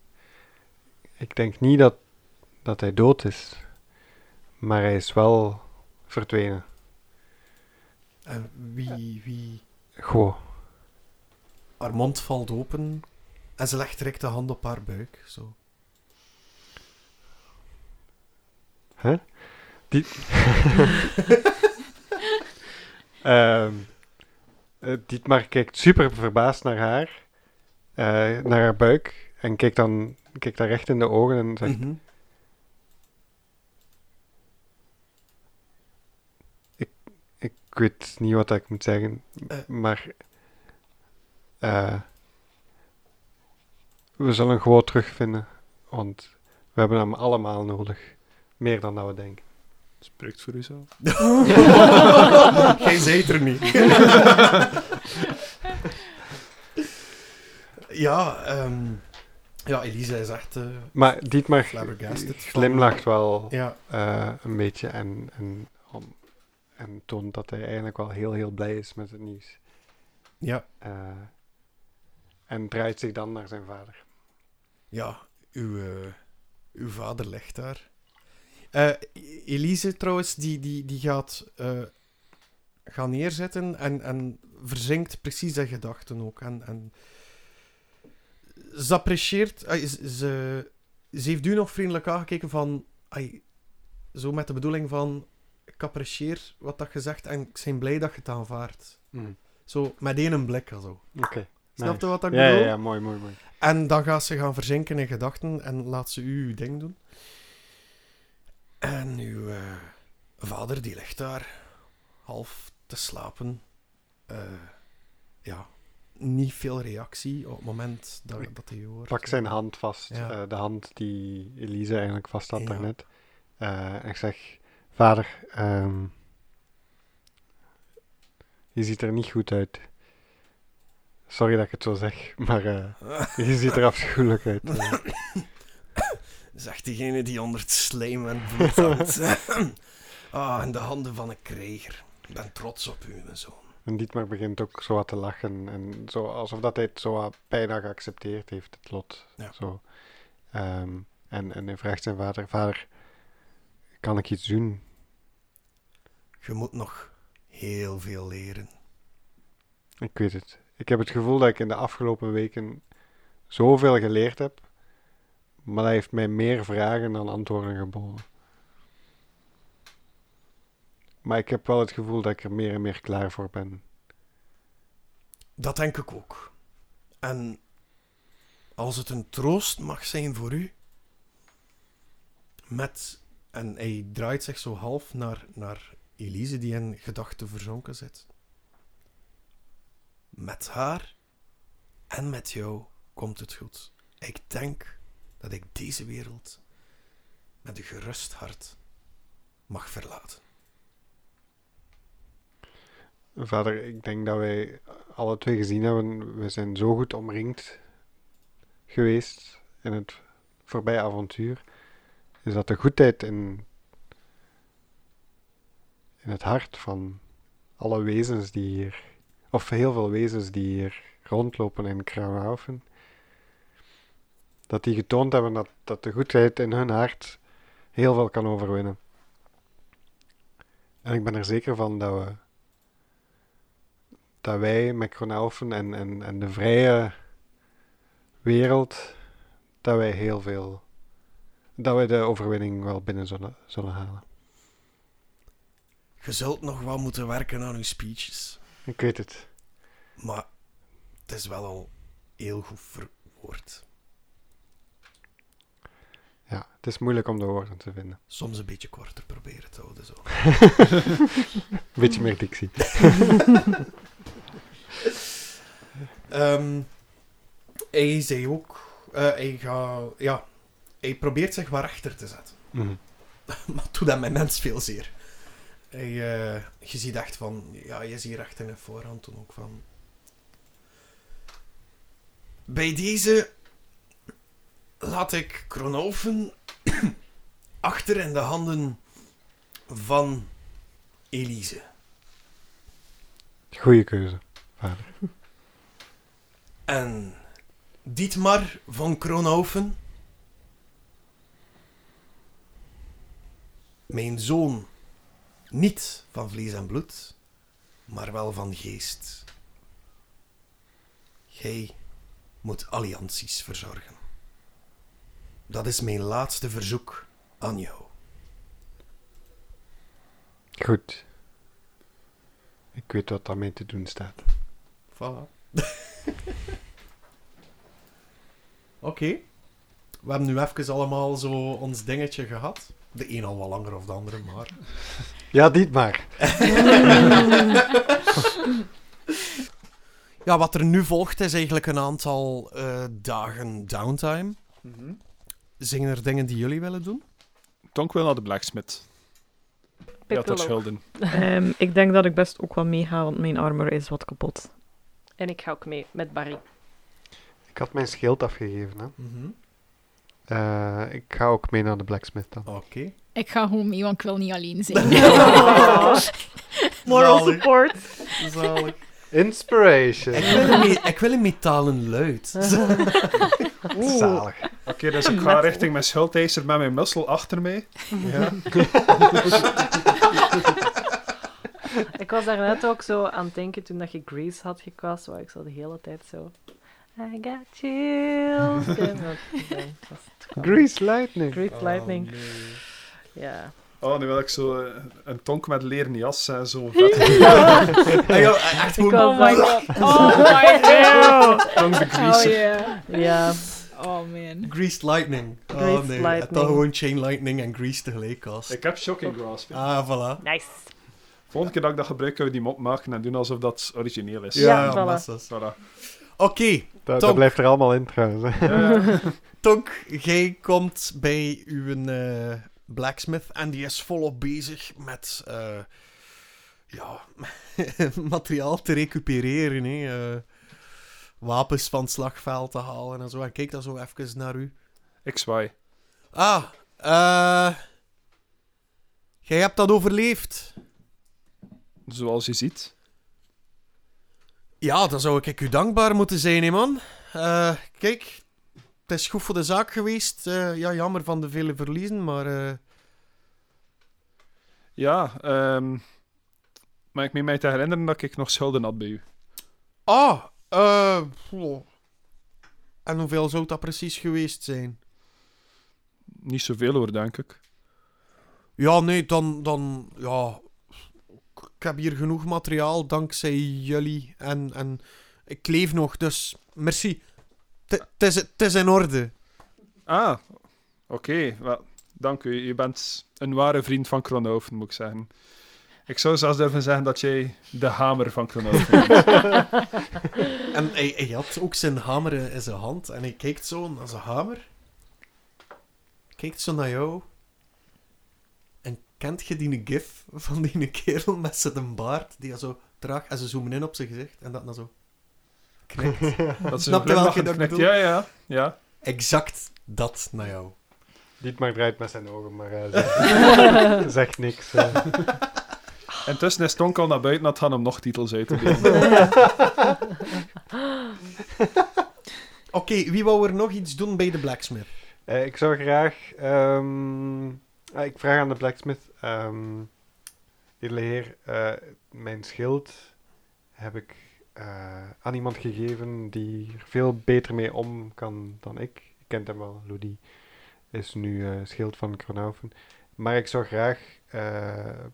Ik denk niet dat, dat hij dood is, maar hij is wel verdwenen. En wie, wie... Goh, Haar mond valt open en ze legt direct de hand op haar buik. Zo. hè? Die... Ehm eh, Dietmar kijkt super verbaasd naar haar, eh, naar haar buik, en kijkt dan kijkt haar recht in de ogen en zegt: Mhm. Ik weet niet wat ik moet zeggen, Eh. maar eh, we zullen hem gewoon terugvinden, want we hebben hem allemaal nodig. Meer dan dat we denken. Spreekt voor uzelf. Jij zei het er niet. ja, ehm, ja, Elisa is echt eh, Maar Dietmar glimlacht wel Ja, eh, een beetje en, en, en toont dat hij eigenlijk wel heel, heel blij is met het nieuws. ja, Eh, en draait zich dan naar zijn vader. ja uw, eh, uw vader ligt daar. Eh, Elise trouwens, die, die, die gaat gaan neerzetten en, en verzinkt precies in gedachten ook. En, en ze apprecieert, ze, ze, heeft u nog vriendelijk aangekeken van, zo met de bedoeling van, ik apprecieer wat dat je zegt en ik ben blij dat je het aanvaardt. Mm. Zo, met één blik zo. Oké. Snap je wat ik ja, ja, bedoel? ja, mooi, mooi, mooi. En dan gaat ze gaan verzinken in gedachten en laat ze u uw ding doen. En uw eh, vader, die ligt daar, half te slapen. Eh, ja, niet veel reactie op het moment dat, dat hij hoort. Pak zijn hand vast, Ja. eh, de hand die Elise eigenlijk vast had Ja. daarnet. En ik zeg, vader, ehm, je ziet er niet goed uit. Sorry dat ik het zo zeg, maar eh, je ziet er afschuwelijk uit. eh. Zegt diegene die onder het slijm en bloed hangt. ah, in de handen van een krijger. Ik ben trots op u, mijn zoon. En Dietmar begint ook zo wat te lachen. En zo, alsof dat hij het zo wat bijna geaccepteerd heeft, het lot. Ja. Zo. Ehm, en, en hij vraagt zijn vader, vader, kan ik iets doen? Je moet nog heel veel leren. Ik weet het. Ik heb het gevoel dat ik in de afgelopen weken zoveel geleerd heb, maar hij heeft mij meer vragen dan antwoorden geboden. Maar ik heb wel het gevoel dat ik er meer en meer klaar voor ben. Dat denk ik ook. En als het een troost mag zijn voor u, met, en hij draait zich zo half naar, naar Elise, die in gedachten verzonken zit. Met haar en met jou komt het goed. Ik denk dat ik deze wereld met een gerust hart mag verlaten. Vader, ik denk dat wij alle twee gezien hebben, we zijn zo goed omringd geweest in het voorbije avontuur. Is dat de goedheid in, in het hart van alle wezens die hier, of heel veel wezens die hier rondlopen in Kruinhofen, dat die getoond hebben dat, dat de goedheid in hun hart heel veel kan overwinnen. En ik ben er zeker van dat we dat wij met Kronaufen en, en, en de vrije wereld, dat wij heel veel, dat wij de overwinning wel binnen zullen, zullen halen. Je zult nog wel moeten werken aan uw speeches. Ik weet het. Maar het is wel al heel goed verwoord. Ja, het is moeilijk om de woorden te vinden. Soms een beetje korter proberen te houden. Zo. Beetje meer dictie. Ehm, hij zei ook... hij, gaat, ja, hij probeert zich wat rechter te zetten. Mhm. maar doet dat met mens veel zeer. Hij, eh, je ziet echt van... Ja, je ziet in de voorhand toen ook van... Bij deze laat ik Kronhoven achter in de handen van Elise. Goeie keuze, vader. En Dietmar van Kronhoven, mijn zoon, niet van vlees en bloed, maar wel van geest. Gij moet allianties verzorgen. Dat is mijn laatste verzoek aan jou. Goed. Ik weet wat daarmee te doen staat. Voilà. Oké. We hebben nu even allemaal zo ons dingetje gehad. De een al wat langer of de andere, maar... Ja, dit maar. Ja, wat er nu volgt is eigenlijk een aantal eh, dagen downtime. Zijn er dingen die jullie willen doen? Tonk wil naar de blacksmith. Ja, dat schulden. Ehm, ik denk dat ik best ook wel meega, want mijn armor is wat kapot. En ik ga ook mee met Barry. Ik had mijn schild afgegeven, hè. Mhm. Eh, ik ga ook mee naar de blacksmith dan. Oké. Ik ga gewoon mee, want ik wil niet alleen zijn. Moral Zalig. support. Zalig. Inspiration. Ik wil een, me- ik wil een metalen luid. Zalig. Oké, dus ik ga richting mijn schuldeiser met mijn mussel achter mij. ja. Ik was daarnet ook zo aan het denken toen dat je Grace had gecast, waar ik zo de hele tijd zo... I got chills. Ja, gewoon. Grease Lightning. Grease Lightning. Ja. Oh, nu wil ik zo eh, een tonk met leren jas en zo vet. Ah, ja, echt Ik goed. was like, Oh my god. Tonk de Oh greaser. yeah. ja. Oh man. Greased Lightning. Oh Greased nee, Lightning. het dan gewoon Chain Lightning en Grease tegelijk cast. Ik heb Shocking Grasp. Ah, voilà. Nice. Volgende keer dat ik dat gebruik, kunnen we die mop maken en doen alsof dat origineel is. Ja, Ja. Voilà. Oké, Dat, blijft er allemaal in trouwens. Ja, Tonk, jij komt bij uw eh, blacksmith en die is volop bezig met eh, ja, materiaal te recupereren. Hè. eh, wapens van het slagveld te halen en zo. En kijk dan zo even naar u. ik zwaai. Ah, eh. jij hebt dat overleefd. Zoals je ziet. Ja, dan zou ik u dankbaar moeten zijn, hè, man. Eh, kijk, het is goed voor de zaak geweest. Eh, ja, jammer van de vele verliezen, maar... eh, Ja, ehm maar ik meen mij te herinneren dat ik nog schulden had bij u. Ah, eh... En hoeveel zou dat precies geweest zijn? Niet zoveel hoor, denk ik. Ja, nee, dan... dan ja, ik heb hier genoeg materiaal dankzij jullie. En, en ik leef nog, dus merci. Het is- het is in orde. Ah, oké. wel, Dank u. Je bent een ware vriend van Kronhoven, moet ik zeggen. Ik zou zelfs durven zeggen dat jij de hamer van Kronhoven bent. En hij, hij had ook zijn hamer in zijn hand en hij kijkt zo naar zijn hamer. Kijkt zo naar jou. En kent je die gif van die kerel met zijn baard die zo traag en ze zoomen in op zijn gezicht en dat dan zo knikt. Dat Snap je welke glimlachend dat ik knikt. Ja, ja, ja. Exact dat naar jou. Dietmar draait met zijn ogen, maar eh, zegt, zegt niks. eh. Intussen is Tonk al naar buiten, dat gaan hem nog titels uit te delen. Oké, wie wou er nog iets doen bij de blacksmith? Eh, ik zou graag... ehm, ah, ik vraag aan de blacksmith... ehm edele heer, eh, mijn schild heb ik eh, aan iemand gegeven die er veel beter mee om kan dan ik. Je kent hem wel, Ludi is nu eh, schild van Kronhoven. Maar ik zou graag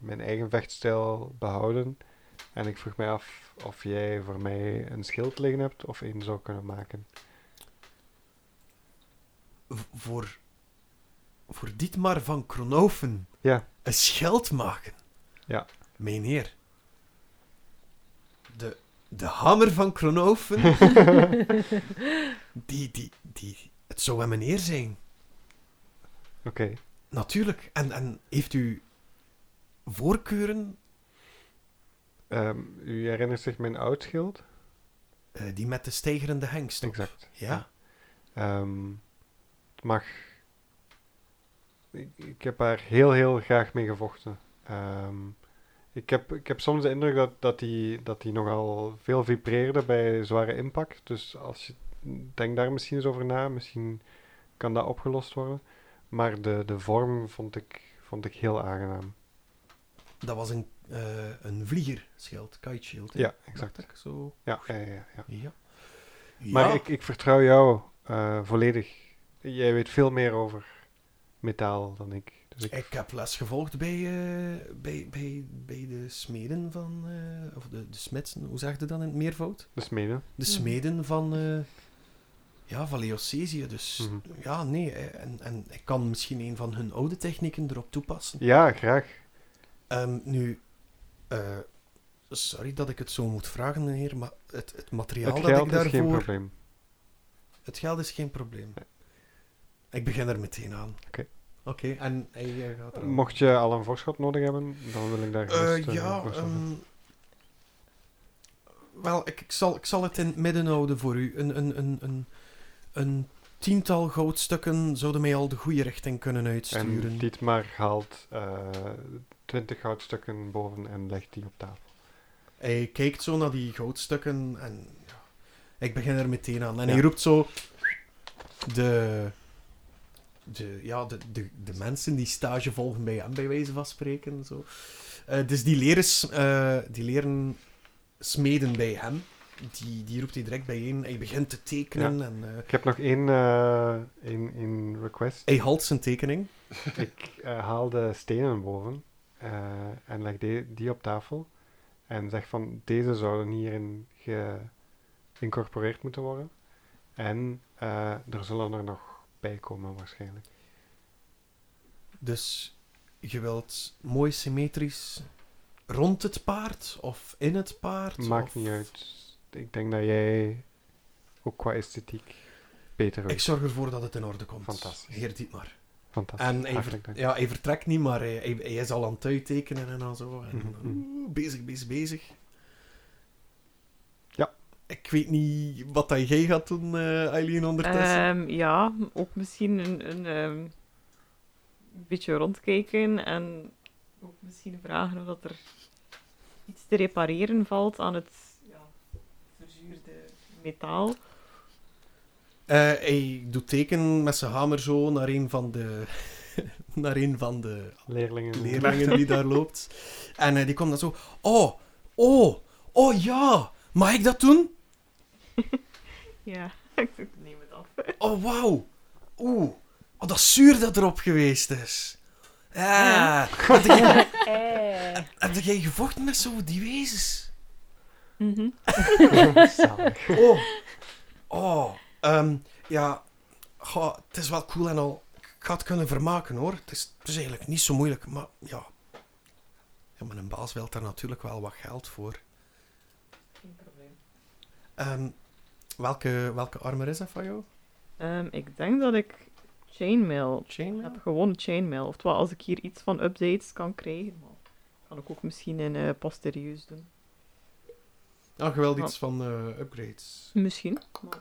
mijn eigen vechtstijl behouden. En ik vroeg mij af of jij voor mij een schild liggen hebt of één zou kunnen maken. Voor, voor Dietmar van Kronhoven Ja. een schild maken. Ja. Meneer. De, de hamer van Kronhoven. die, die, die, het zou een eer zijn. Oké. Natuurlijk. En, en heeft u voorkeuren Ehm, u herinnert zich mijn oudschild? eh, die met de stijgerende hengst. op. Exact. Ja. Ehm, het mag... Ik, ik heb daar heel, heel graag mee gevochten. Ehm, ik, heb, ik heb soms de indruk dat, dat, die, dat die nogal veel vibreerde bij zware impact. Dus als je... Denk daar misschien eens over na. Misschien kan dat opgelost worden. Maar de, de vorm vond ik, vond ik heel aangenaam. Dat was een, eh een vliegerschild, kite shield. hè? Ja, exact. Ik zo. Ja, ja, ja. ja. Ja. Maar ik, ik vertrouw jou eh, volledig. Jij weet veel meer over metaal dan ik. Dus ik, Ik heb les gevolgd bij, eh, bij, bij, bij de smeden van... eh, of de, de smidsen, hoe zeg je dat in het meervoud? de smeden. De Mhm. smeden van... eh ja, van Leocesië. Dus Mhm. ja, nee. En, en ik kan misschien een van hun oude technieken erop toepassen. Ja, graag. Ehm, nu... eh, sorry dat ik het zo moet vragen, meneer, maar het, het materiaal Het dat ik geld is daarvoor... geen probleem. Het geld is geen probleem. Nee. Ik begin er meteen aan. Oké. Oké, en hij eh, gaat er Mocht je al een voorschot nodig hebben, dan wil ik daar gerust Eh eh, ja, voor ehm, wel, ik, ik, zal, ik zal het in het midden houden voor u. Een, een, een, een, een tiental goudstukken zouden mij al de goede richting kunnen uitsturen. En Dietmar haalt eh 20 goudstukken boven en legt die op tafel. Hij kijkt zo naar die goudstukken en ja, ik begin er meteen aan. En Ja. hij roept zo de, de, ja, de, de, de mensen die stage volgen bij hem, bij wijze van spreken. Zo. Eh, dus die leren, eh, die leren smeden bij hem. Die, die roept hij direct bijeen. Hij begint te tekenen en eh, Ik heb nog één, één, één request. hij halt zijn tekening. ik haal de stenen boven en leg die, die op tafel. En zeg van, deze zouden hierin geïncorporeerd moeten worden. En er zullen er nog bij komen waarschijnlijk. Dus je wilt mooi symmetrisch rond het paard of in het paard? Maakt of- niet uit. Ik denk dat jij ook qua esthetiek beter Ik zorg ervoor dat het in orde komt. Fantastisch. Heer Dietmar. Fantastisch. En hij, ver- ja, hij vertrekt niet, maar hij, hij, is al aan het uittekenen en al zo. En, Mhm, oeh, bezig, bezig, bezig. Ik weet niet wat dat jij gaat doen, eh Eileen, ondertussen. Ehm, ja, ook misschien een, een ehm, beetje rondkijken en ook misschien vragen of dat er iets te repareren valt aan het ja, verzuurde metaal. Eh, hij doet teken met zijn hamer zo naar een van de, naar een van de Leerlingen. leerlingen die daar loopt. En eh, die komt dan zo... Oh, oh, oh ja, mag ik dat doen? Ja, ik neem het af. Oh, wauw. Oeh. Oh, dat is zuur dat erop geweest is. Ja. Heb jij, heb jij gevochten met zo die wezens? Mhm. Oh. Oh. ehm, ja. Goh, het is wel cool en al. Ik ga het kunnen vermaken, hoor. Het is, het is eigenlijk niet zo moeilijk, maar ja. Ja, maar een baas wil daar natuurlijk wel wat geld voor. Geen probleem. Ehm, welke, welke armor is dat van jou? Ehm, ik denk dat ik chainmail Chainmail? heb. Gewoon chainmail. Oftewel, als ik hier iets van updates kan krijgen, maar kan ik ook misschien in eh posterieus doen. Oh, je wilt iets van eh, upgrades. Misschien. Maar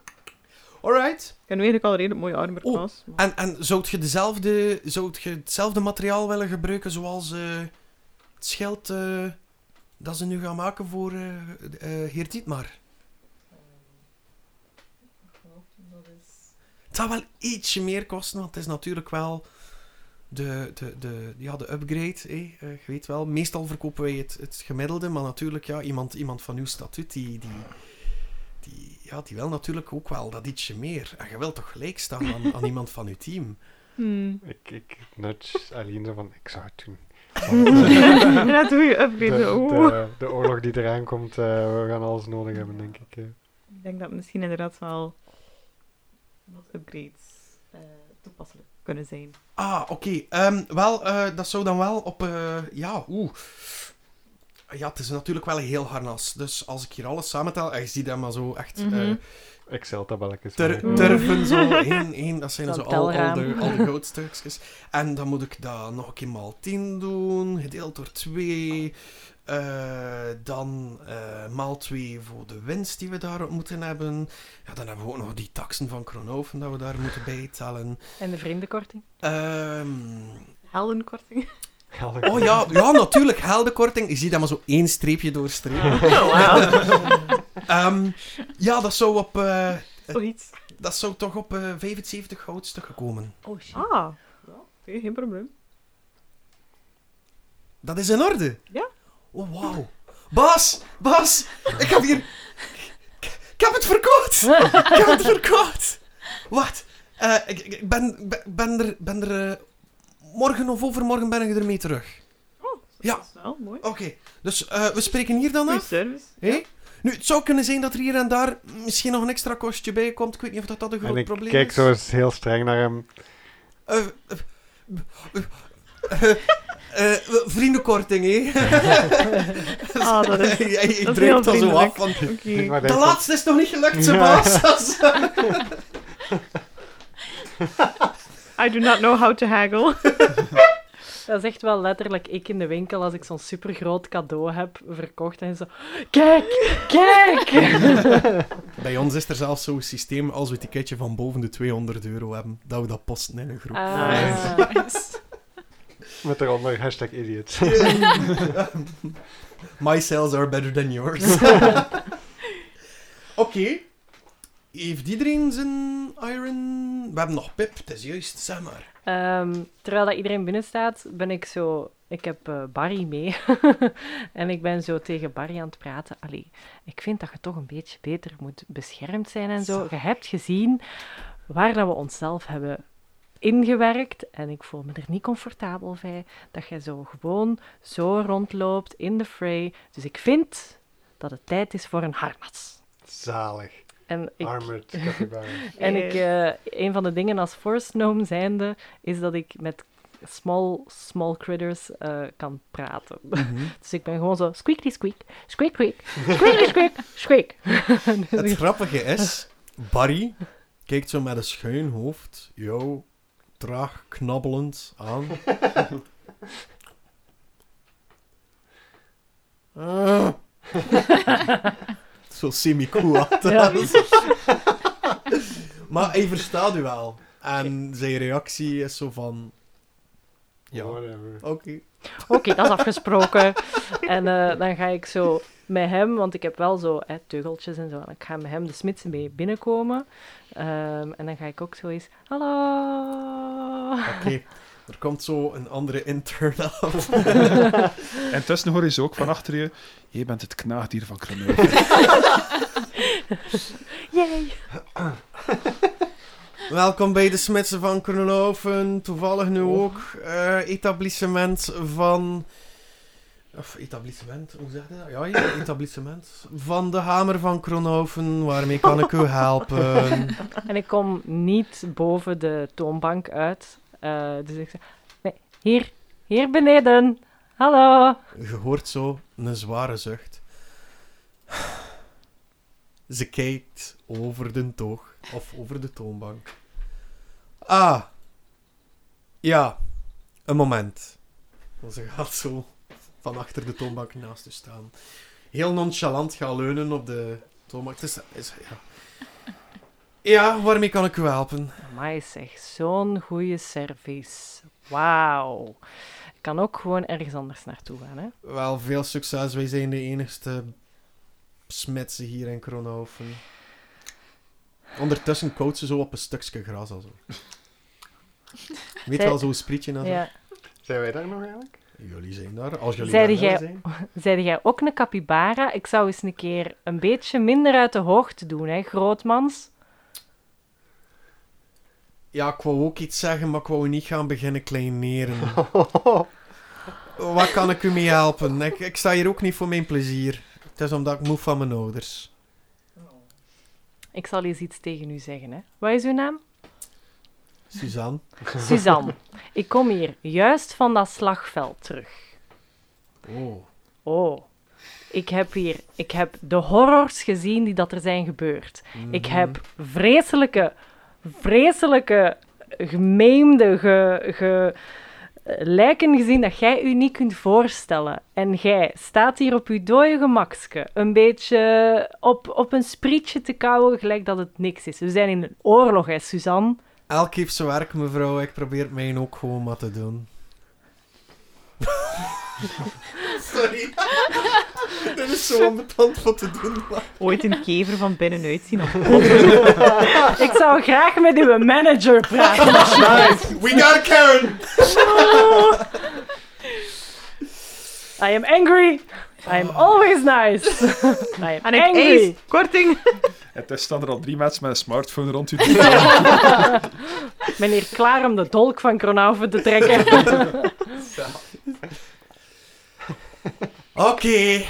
Alright. ik heb eigenlijk al een redelijk mooie armor Oh, maar- En, en zou je, dezelfde, zou je hetzelfde materiaal willen gebruiken zoals eh, het schild dat ze nu gaan maken voor eh, Heer Dietmar? Het zou wel ietsje meer kosten, want het is natuurlijk wel de, de, de, ja, de upgrade. hè. Eh, je weet wel, meestal verkopen wij het, het gemiddelde, maar natuurlijk, ja, iemand, iemand van uw statuut, die, die, die, ja, die wil natuurlijk ook wel dat ietsje meer. En je wilt toch gelijk staan aan, aan iemand van uw team. Hmm. Ik, ik nudge Aline zo van, ik zou het doen. Net hoe je upgrade. De, de oorlog die eraan komt, eh, we gaan alles nodig hebben, denk ik. eh. Ik denk dat misschien inderdaad wel wat upgrades eh, toepasselijk kunnen zijn. Ah, oké. Ehm, wel, eh, dat zou dan wel op... eh, ja, oeh. Ja, het is natuurlijk wel een heel harnas. Dus als ik hier alles samentel... En je ziet hem maar zo echt... Eh, Excel-tabelletjes. Turven zo. Één, één, dat zijn zo al, al, de, al de goudstukjes. En dan moet ik dat nog een keer maal 10 doen, gedeeld door 2. Dan eh, maal 2 voor de winst die we daar moeten hebben. Ja, dan hebben we ook nog die taxen van Kronoven dat we daar moeten bijtellen. En de vriendenkorting? Ehm, Heldenkorting. Oh ja, ja, natuurlijk, heldenkorting. Je ziet dat maar zo één streepje doorstrepen. Oh. Ehm, ja, dat zou, op, eh, Zoiets. dat zou toch op eh 75 goudstukken komen. Oh, shit. Ah. Ja, oké, geen probleem. Dat is in orde? Ja. Oh, wauw. Bas! Bas! Ik heb hier... Ik, ik heb het verkocht! Ik heb het verkocht! Wacht. eh, ik, ik- ben, ben, ben er... Ben er eh, morgen of overmorgen ben ik ermee terug. Ja. Dat is wel mooi. Oké. Dus eh, we spreken hier dan Goeie af. service. Hé? Nu, het zou kunnen zijn dat er hier en daar misschien nog een extra kostje bij komt. Ik weet niet of dat, dat een groot En ik probleem kijk is. zo eens heel streng naar hem. Eh, eh, eh, vriendenkorting, hè? Ah, dat is- dat drukt al zo af. Van, de laatste is nog niet gelukt, Ja. Sebas. I do not know how to haggle. Dat is echt wel letterlijk ik in de winkel als ik zo'n supergroot cadeau heb verkocht en zo... Kijk! Kijk! Bij ons is er zelfs zo'n systeem, als we het ticketje van boven de 200 euro hebben, dat we dat posten in een groep. Ah. Nice. Met daaronder hashtag idiot. My sales are better than yours. Oké. Heeft iedereen zijn iron... We hebben nog Pip, het is juist, zeg maar. Ehm, terwijl dat iedereen binnen staat, ben ik zo... Ik heb eh, Barry mee. en ik ben zo tegen Barry aan het praten. Allee, ik vind dat je toch een beetje beter moet beschermd zijn en zo. Je hebt gezien waar dat we onszelf hebben ingewerkt. En ik voel me er niet comfortabel bij. Dat je zo gewoon zo rondloopt in de fray. Dus ik vind dat het tijd is voor een harnas. Zalig. En ik, Armored capybara. en ik, eh, een van de dingen als Force Gnome zijnde, is dat ik met small, small critters eh, kan praten. Dus ik ben gewoon zo squeaky squeak, squeak squeak, squeaky squeak, squeak. Dus Het grappige is, Barry kijkt zo met een schuin hoofd jou traag knabbelend aan. Ah. zo semi-cool Ja. Maar hij verstaat u wel. En zijn reactie is zo van... Ja, oké. Whatever. Oké, dat is afgesproken. en eh, dan ga ik zo met hem, want ik heb wel zo hè, teugeltjes en zo. En ik ga met hem de smidse mee binnenkomen. Ehm, en dan ga ik ook zo eens... Hallo! Oké, er komt zo een andere intern af. En tussen hoor je ze ook van achter je. Je bent het knaagdier van Kroneuven. Yay! Welkom bij de Smitsen van Kronoven. Toevallig nu ook eh, etablissement van... Of etablissement, hoe zeg je dat? Ja, ja, etablissement. Van de Hamer van Kronoven. Waarmee kan ik u helpen? En ik kom niet boven de toonbank uit. Eh, dus ik zeg... Nee, hier. Hier beneden. Hallo. Je hoort zo een zware zucht. Ze kijkt over de toog. Of over de toonbank. Ah. Ja. Een moment. En Ze gaat zo van achter de toonbank naast u staan. Heel nonchalant gaan leunen op de toonbank. Het is, is, ja. ja, waarmee kan ik u helpen? Amai zeg, zo'n goede service. Wauw. Ik kan ook gewoon ergens anders naartoe gaan, hè. Wel, veel succes. Wij zijn de enigste smitsen hier in Kronhoven. Ondertussen koudt ze zo op een stukje gras. Also. Weet Zij- wel, zo'n sprietje en zo. Ja. Zijn wij daar nog eigenlijk? Jullie zijn daar. Als jullie daar jij- zijn. Jij ook een capybara? Ik zou eens een keer een beetje minder uit de hoogte doen, hè, grootmans. Ja, ik wou ook iets zeggen, maar ik wou niet gaan beginnen kleineren. Wat kan ik u mee helpen? Ik, ik sta hier ook niet voor mijn plezier. Het is omdat ik moe van mijn ouders. Ik zal eens iets tegen u zeggen, hè. Wat is uw naam? Suzanne. Suzanne. Ik kom hier juist van dat slagveld terug. Oh. Oh. Ik heb hier... Ik heb de horrors gezien die dat er zijn gebeurd. Ik heb vreselijke, vreselijke, gemeemde, ge, ge, eh, lijken gezien dat jij u niet kunt voorstellen. En jij staat hier op uw dode gemakske, een beetje op, op een sprietje te kauwen, gelijk dat het niks is. We zijn in een oorlog, hè, Suzanne. Elk heeft zijn werk, mevrouw. Ik probeer het mij ook gewoon maar te doen. Sorry. Dit is zo ambetant wat te doen. maar- Ooit een kever van binnenuit zien. Of... Ik zou graag met uw manager praten. We got Karen! I am angry. I am always nice. I am En ik angry. korting. Het is staan er al drie mensen met een smartphone rond u. Ben hier klaar om de dolk van Kronauven te trekken. Oké.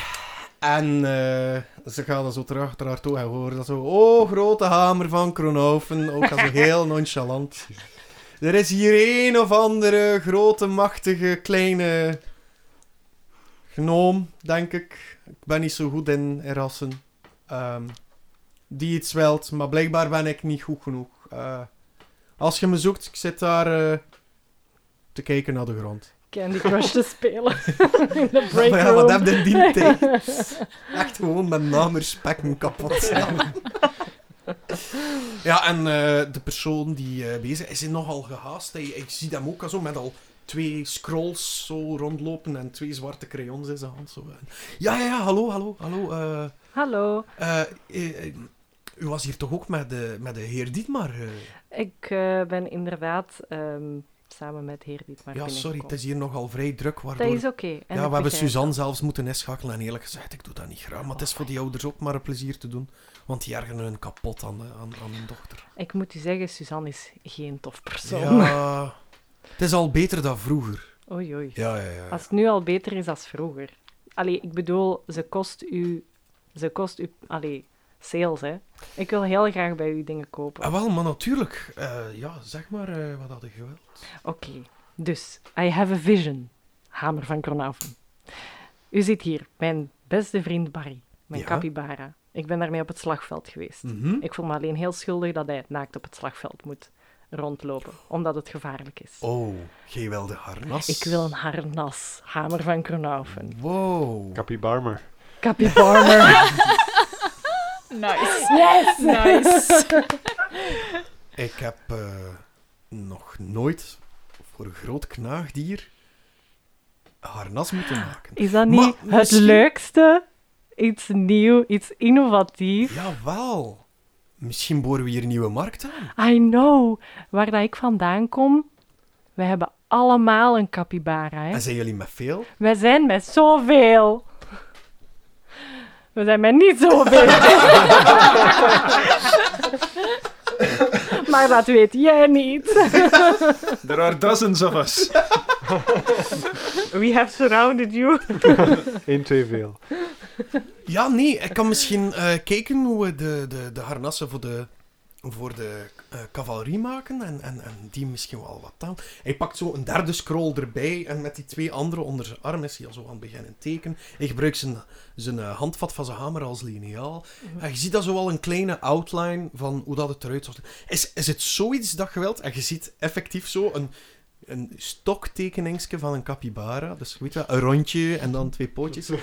En eh, ze gaan dan zo terug naar haar toe en horen dat zo... Oh, grote hamer van Kronhoven. Ook al zo heel nonchalant. Er is hier een of andere grote, machtige, kleine... Gnoom, denk ik. Ik ben niet zo goed in rassen. Ehm, die iets wilt, maar blijkbaar ben ik niet goed genoeg. Eh, als je me zoekt, ik zit daar eh, te kijken naar de grond. Candy Crush te spelen. In de break Maar ja, wat heb je in die tijd? Echt gewoon met namerspekken kapot slaan. ja, en eh, de persoon die bezig is, is nogal gehaast. Ik zie hem ook al zo met al twee scrolls zo rondlopen en twee zwarte crayons in zijn hand. Zo. Ja, ja, ja, hallo, hallo, hallo. eh, Hallo. eh, eh, eh, u was hier toch ook met de, met de heer Dietmar? eh? Ik eh, ben inderdaad ehm, samen met heer Dietmar ja, sorry, het is hier nogal vrij druk, waardoor... Dat is oké. Ja, we hebben Suzanne zelfs moeten inschakelen. En eerlijk gezegd, ik doe dat niet graag. Maar het is voor die ouders ook maar een plezier te doen. Want die ergeren hun kapot aan, aan, aan hun dochter. Ik moet u zeggen, Suzanne is geen tof persoon. Ja, het is al beter dan vroeger. Oei, oei. Ja, ja, ja. Als het nu al beter is dan vroeger. Allee, ik bedoel, ze kost u... Ze kost u... Allee, sales, hè. Ik wil heel graag bij u dingen kopen. Ah, wel, maar natuurlijk. eh, ja, zeg maar, eh, wat had ik gewild? Oké, dus, I have a vision. Hamer van Kronauven. U zit hier, mijn beste vriend Barry, mijn Ja. capybara. Ik ben daarmee op het slagveld geweest. Mhm. Ik voel me alleen heel schuldig dat hij naakt op het slagveld moet rondlopen, omdat het gevaarlijk is. Oh, jij wilde harnas? Ik wil een harnas, Hamer van Kronauven. Wow. Cappy Barmer. Capybarmer. Nice. yes! Nice. Ik heb eh, nog nooit voor een groot knaagdier een harnas moeten maken. Is dat niet Maar het misschien- leukste? Iets nieuw, iets innovatief. Jawel. Misschien boren we hier een nieuwe markt aan. I know. Waar dat ik vandaan kom, we hebben allemaal een capybara. Hè? En zijn jullie met veel? Wij zijn met zoveel. We zijn met niet zoveel. maar dat weet jij niet. There are dozens of us. We have surrounded you. 1, 2 veel. Ja, nee. Ik kan misschien eh, kijken hoe we de, de, de harnassen voor de, voor de eh, cavalerie maken. En, en, en die misschien wel wat aan. Hij pakt zo een derde scroll erbij. En met die twee andere onder zijn arm is hij al zo aan het beginnen tekenen. Hij gebruikt zijn, zijn eh, handvat van zijn hamer als liniaal. En je ziet dat zo al een kleine outline van hoe dat het eruit zien. Is, is het zoiets dat je wilt? En je ziet effectief zo een, een stoktekeningske van een capybara. Dus weet je, wel, een rondje en dan twee pootjes.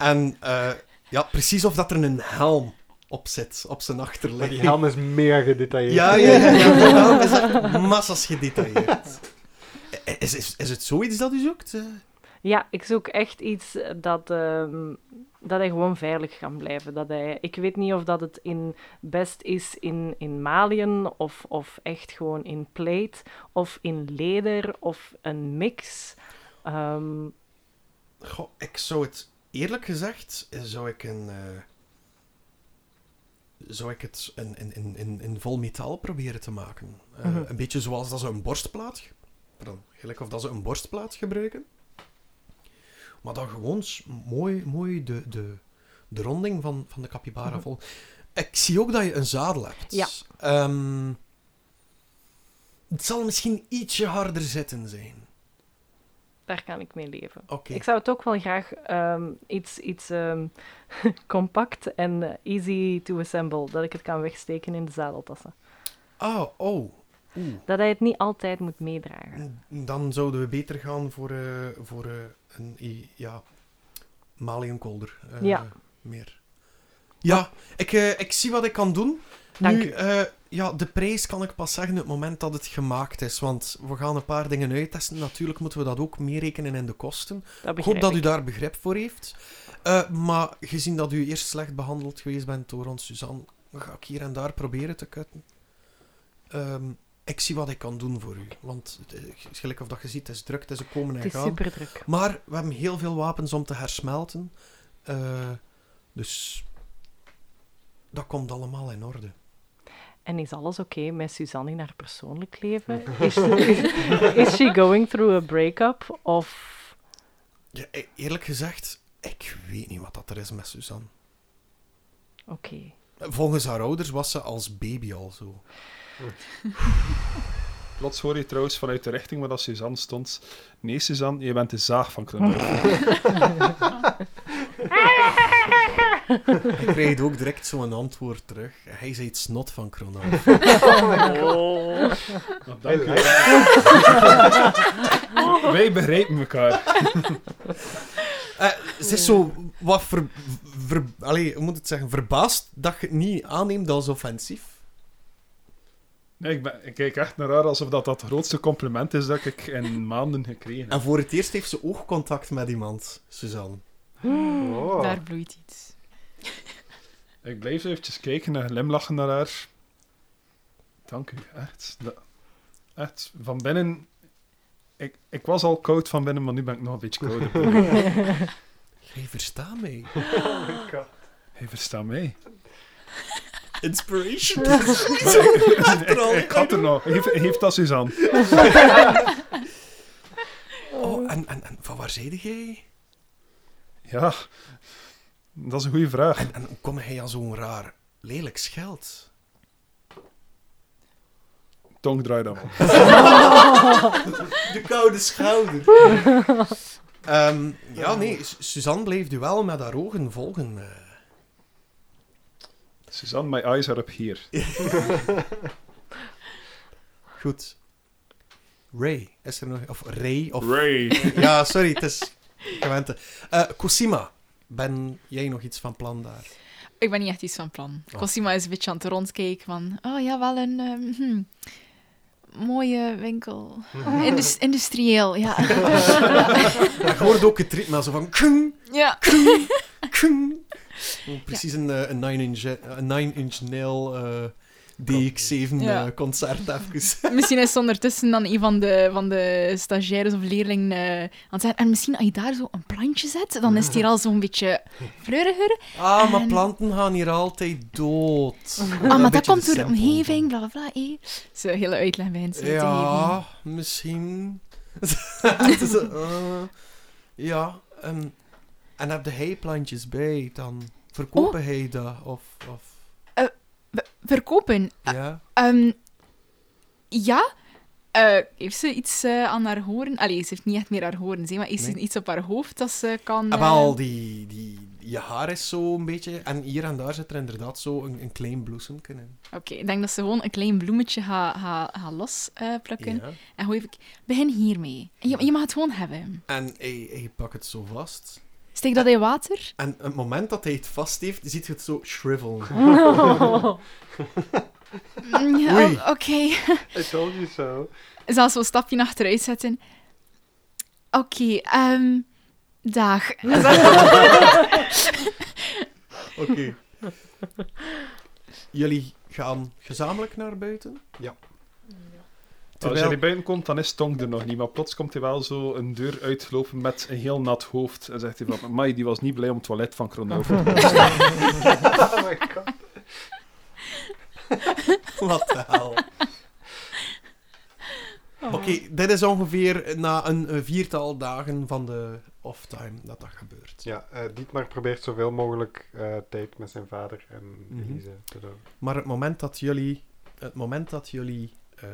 En eh, ja, precies of dat er een helm op zit, op zijn Maar achterleg. die helm is mega gedetailleerd. Ja, ja, ja. ja de helm is echt massas gedetailleerd. Is, is, is het zoiets dat u zoekt? eh? Ja, ik zoek echt iets dat, ehm, dat hij gewoon veilig kan blijven. Dat hij, ik weet niet of dat het in best is in, in maliën of, of echt gewoon in plate of in leder of een mix. Ehm, Goh, ik zou het, eerlijk gezegd, zou ik een... eh, zou ik het in, in, in, in, vol metaal proberen te maken. Eh, Mhm. Een beetje zoals dat ze een borstplaat... Pardon, gelijk of dat ze een borstplaat gebruiken. Maar dan gewoon mooi, mooi de, de, de ronding van, van de capybara Mhm. vol. Ik zie ook dat je een zadel hebt. Ja. Ehm, het zal misschien ietsje harder zitten zijn. Daar kan ik mee leven. Ik zou het ook wel graag ehm, iets, iets ehm, compact en eh, easy to assemble, dat ik het kan wegsteken in de zadeltassen. Ah, oh. Oeh. Dat hij het niet altijd moet meedragen. Dan zouden we beter gaan voor, eh, voor eh, een ja, maliënkolder. eh, Ja. Meer. Ja, ik, ik zie wat ik kan doen. Dank nu, ja, de prijs kan ik pas zeggen op het moment dat het gemaakt is. Want we gaan een paar dingen uittesten. Natuurlijk moeten we dat ook meerekenen in de kosten. Ik hoop dat u daar begrip voor heeft. Eh, maar gezien dat u eerst slecht behandeld geweest bent door ons, Suzanne, ga ik hier en daar proberen te kutten. Ehm, ik zie wat ik kan doen voor u. Want, het, gelijk of dat je ziet, het is druk, het is een komen en Het is gaan. super druk. Maar we hebben heel veel wapens om te hersmelten. Eh, dus dat komt allemaal in orde. En is alles oké met Suzanne in haar persoonlijk leven? Is, is, is she going through a breakup? Of... Ja, e- eerlijk gezegd, ik weet niet wat dat er is met Suzanne. Oké. Volgens haar ouders was ze als baby al zo. Plots hoor je trouwens vanuit de richting waar dat Suzanne stond. Nee, Suzanne, je bent de zaag van Kronhoven. Hij krijgt ook direct zo'n antwoord terug. Hij zei het snot van Kronhof. Nou, dank u. Wij begrijpen elkaar. Eh, ze is zo wat ver, ver, allee, hoe moet het zeggen, verbaasd dat je het niet aanneemt als offensief. Nee, ik, ben, ik kijk echt naar haar alsof dat, dat het grootste compliment is dat ik in maanden gekregen heb. En voor het eerst heeft ze oogcontact met iemand, Suzanne. Oh. Daar bloeit iets. Ik blijf eventjes kijken en glimlachen naar haar. Dank u, echt. Dat- echt, van binnen... Ik, ik was al koud van binnen, maar nu ben ik nog een beetje kouder. Jij verstaat mij. Hij verstaat mij. Inspiration. Maar ik, ik, ik had er nog. Geef, geef dat Suzanne. Oh, en, en, en van waar zeide jij? Ja, dat is een goede vraag. En, en hoe kom jij aan zo'n raar, lelijk scheld? Tong draai dan. De koude schouder. Ehm, ja, nee, Su- Suzanne bleef u wel met haar ogen volgen. eh. Suzanne, my eyes are up here. Goed. Ray, is er nog... Of Ray, of... Ray. Ja, sorry, het is gewente. Eh Cosima, ben jij nog iets van plan daar? Ik ben niet echt iets van plan. Oh. Cosima is een beetje aan het rondkijken van... Oh ja, wel een ehm, hm, mooie winkel. Indus- industrieel, ja. Ik hoorde ook het ritme zo van... Kung, ja. kung. Oh, Precies een, eh, een 9-inch een nine inch nail eh, DX7 Ja. eh, concert even. Misschien is ondertussen dan een van de, van de stagiaires of leerlingen eh, aan het zeggen... En misschien als je daar zo een plantje zet, dan is het hier al zo'n beetje fleuriger. Ah, maar En- planten gaan hier altijd dood. Ah, maar dat komt de door de omgeving, bla bla bla. eh. Zo'n hele uitleg bij Ja, misschien. Eh, ja, en, en heb de heiplantjes bij, dan verkopen hij dat, of... of. Verkopen? ja? Ehm, ja. Eh, heeft ze iets eh, aan haar horen? Allee, ze heeft niet echt meer haar horen, zeg, maar is er iets op haar hoofd dat ze kan... Ah, eh, wel, die, die, je haar is zo een beetje... En hier en daar zit er inderdaad zo een, een klein bloesemke in. Oké, ik denk dat ze gewoon een klein bloemetje gaat ga, ga losplukken. Ja. En gewoon even... Begin hiermee. Je, je mag het gewoon hebben. En hij, hij pakt het zo vast. Steek dat in water. En op het moment dat hij het vast heeft, ziet je het zo shriveln. Mm, ja, Oei. o- Oké. I told you so. Ze zal zo'n stapje achteruit zetten. Oké, ehm... dag. Oké. Jullie gaan gezamenlijk naar buiten? Ja. Als Terwijl- hij buiten komt, dan is Tong er nog niet. Maar plots komt hij wel zo een deur uitgelopen met een heel nat hoofd. En zegt hij van, Mai, die was niet blij om het toilet van Kronhoven. oh my god. Wat de hel. Oké, dit is ongeveer na een viertal dagen van de off-time dat dat gebeurt. Ja, eh, Dietmar probeert zoveel mogelijk eh, tijd met zijn vader en Mhm. Elise te doen. Maar het moment dat jullie, het moment dat jullie eh,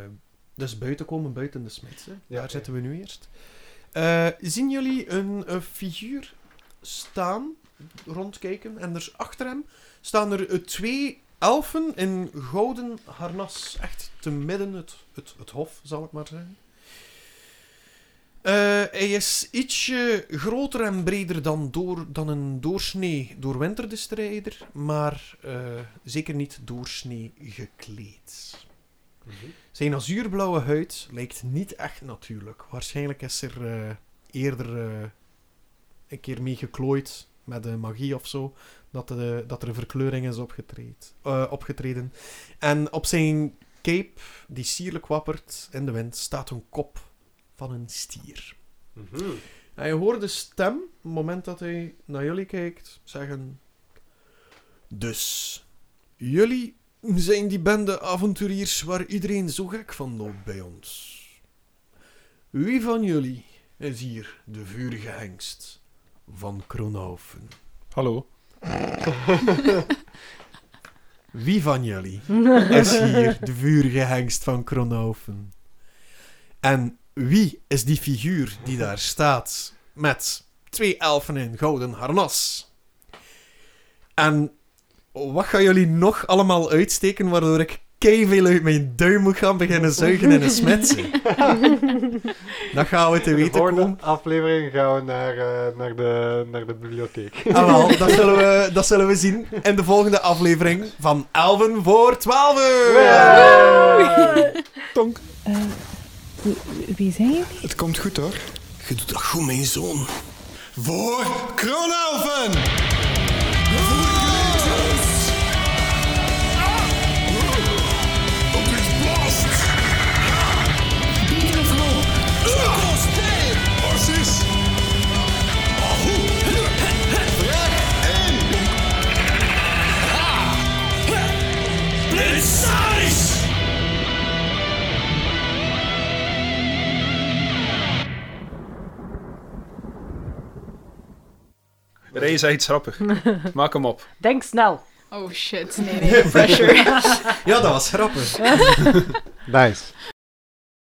dus buiten komen, buiten de smidse, Ja, daar zitten we nu eerst, Eh, zien jullie een, een figuur staan, rondkijken, en er achter hem staan er eh, twee elfen in gouden harnas. Echt te midden het, het, het hof, zal ik maar zeggen. Eh, hij is ietsje groter en breder dan, door, dan een doorsnee doorwinterde strijder, maar zeker niet doorsnee gekleed. Zijn azuurblauwe huid lijkt niet echt natuurlijk. Waarschijnlijk is er eh, eerder eh, een keer mee geklooid met de magie of zo, dat, de, dat er een verkleuring is opgetreed, eh, opgetreden. En op zijn cape, die sierlijk wappert in de wind, staat een kop van een stier. Mhm. En je hoort de stem, op het moment dat hij naar jullie kijkt, zeggen... Dus, jullie zijn die bende avonturiers waar iedereen zo gek van loopt bij ons. Wie van jullie is hier de vurige hengst van Kronhoven? Hallo. Wie van jullie is hier de vurige hengst van Kronhoven? En wie is die figuur die daar staat met twee elfen in gouden harnas? En wat gaan jullie nog allemaal uitsteken waardoor ik veel uit mijn duim moet gaan beginnen zuigen in een smetsen? Dan gaan we te In de weten volgende komen. aflevering gaan we naar, eh, naar, de, naar de bibliotheek. Ah, wel, dat, zullen we, dat zullen we zien in de volgende aflevering van Elven voor 12 Tonk. Wie zijn jullie? Het komt goed hoor. Je doet dat goed, mijn zoon. Voor Kronelven! Ray zegt iets grappig. Maak hem op. Denk snel. Oh shit, nee, nee, pressure. Ja, dat was grappig. Nice.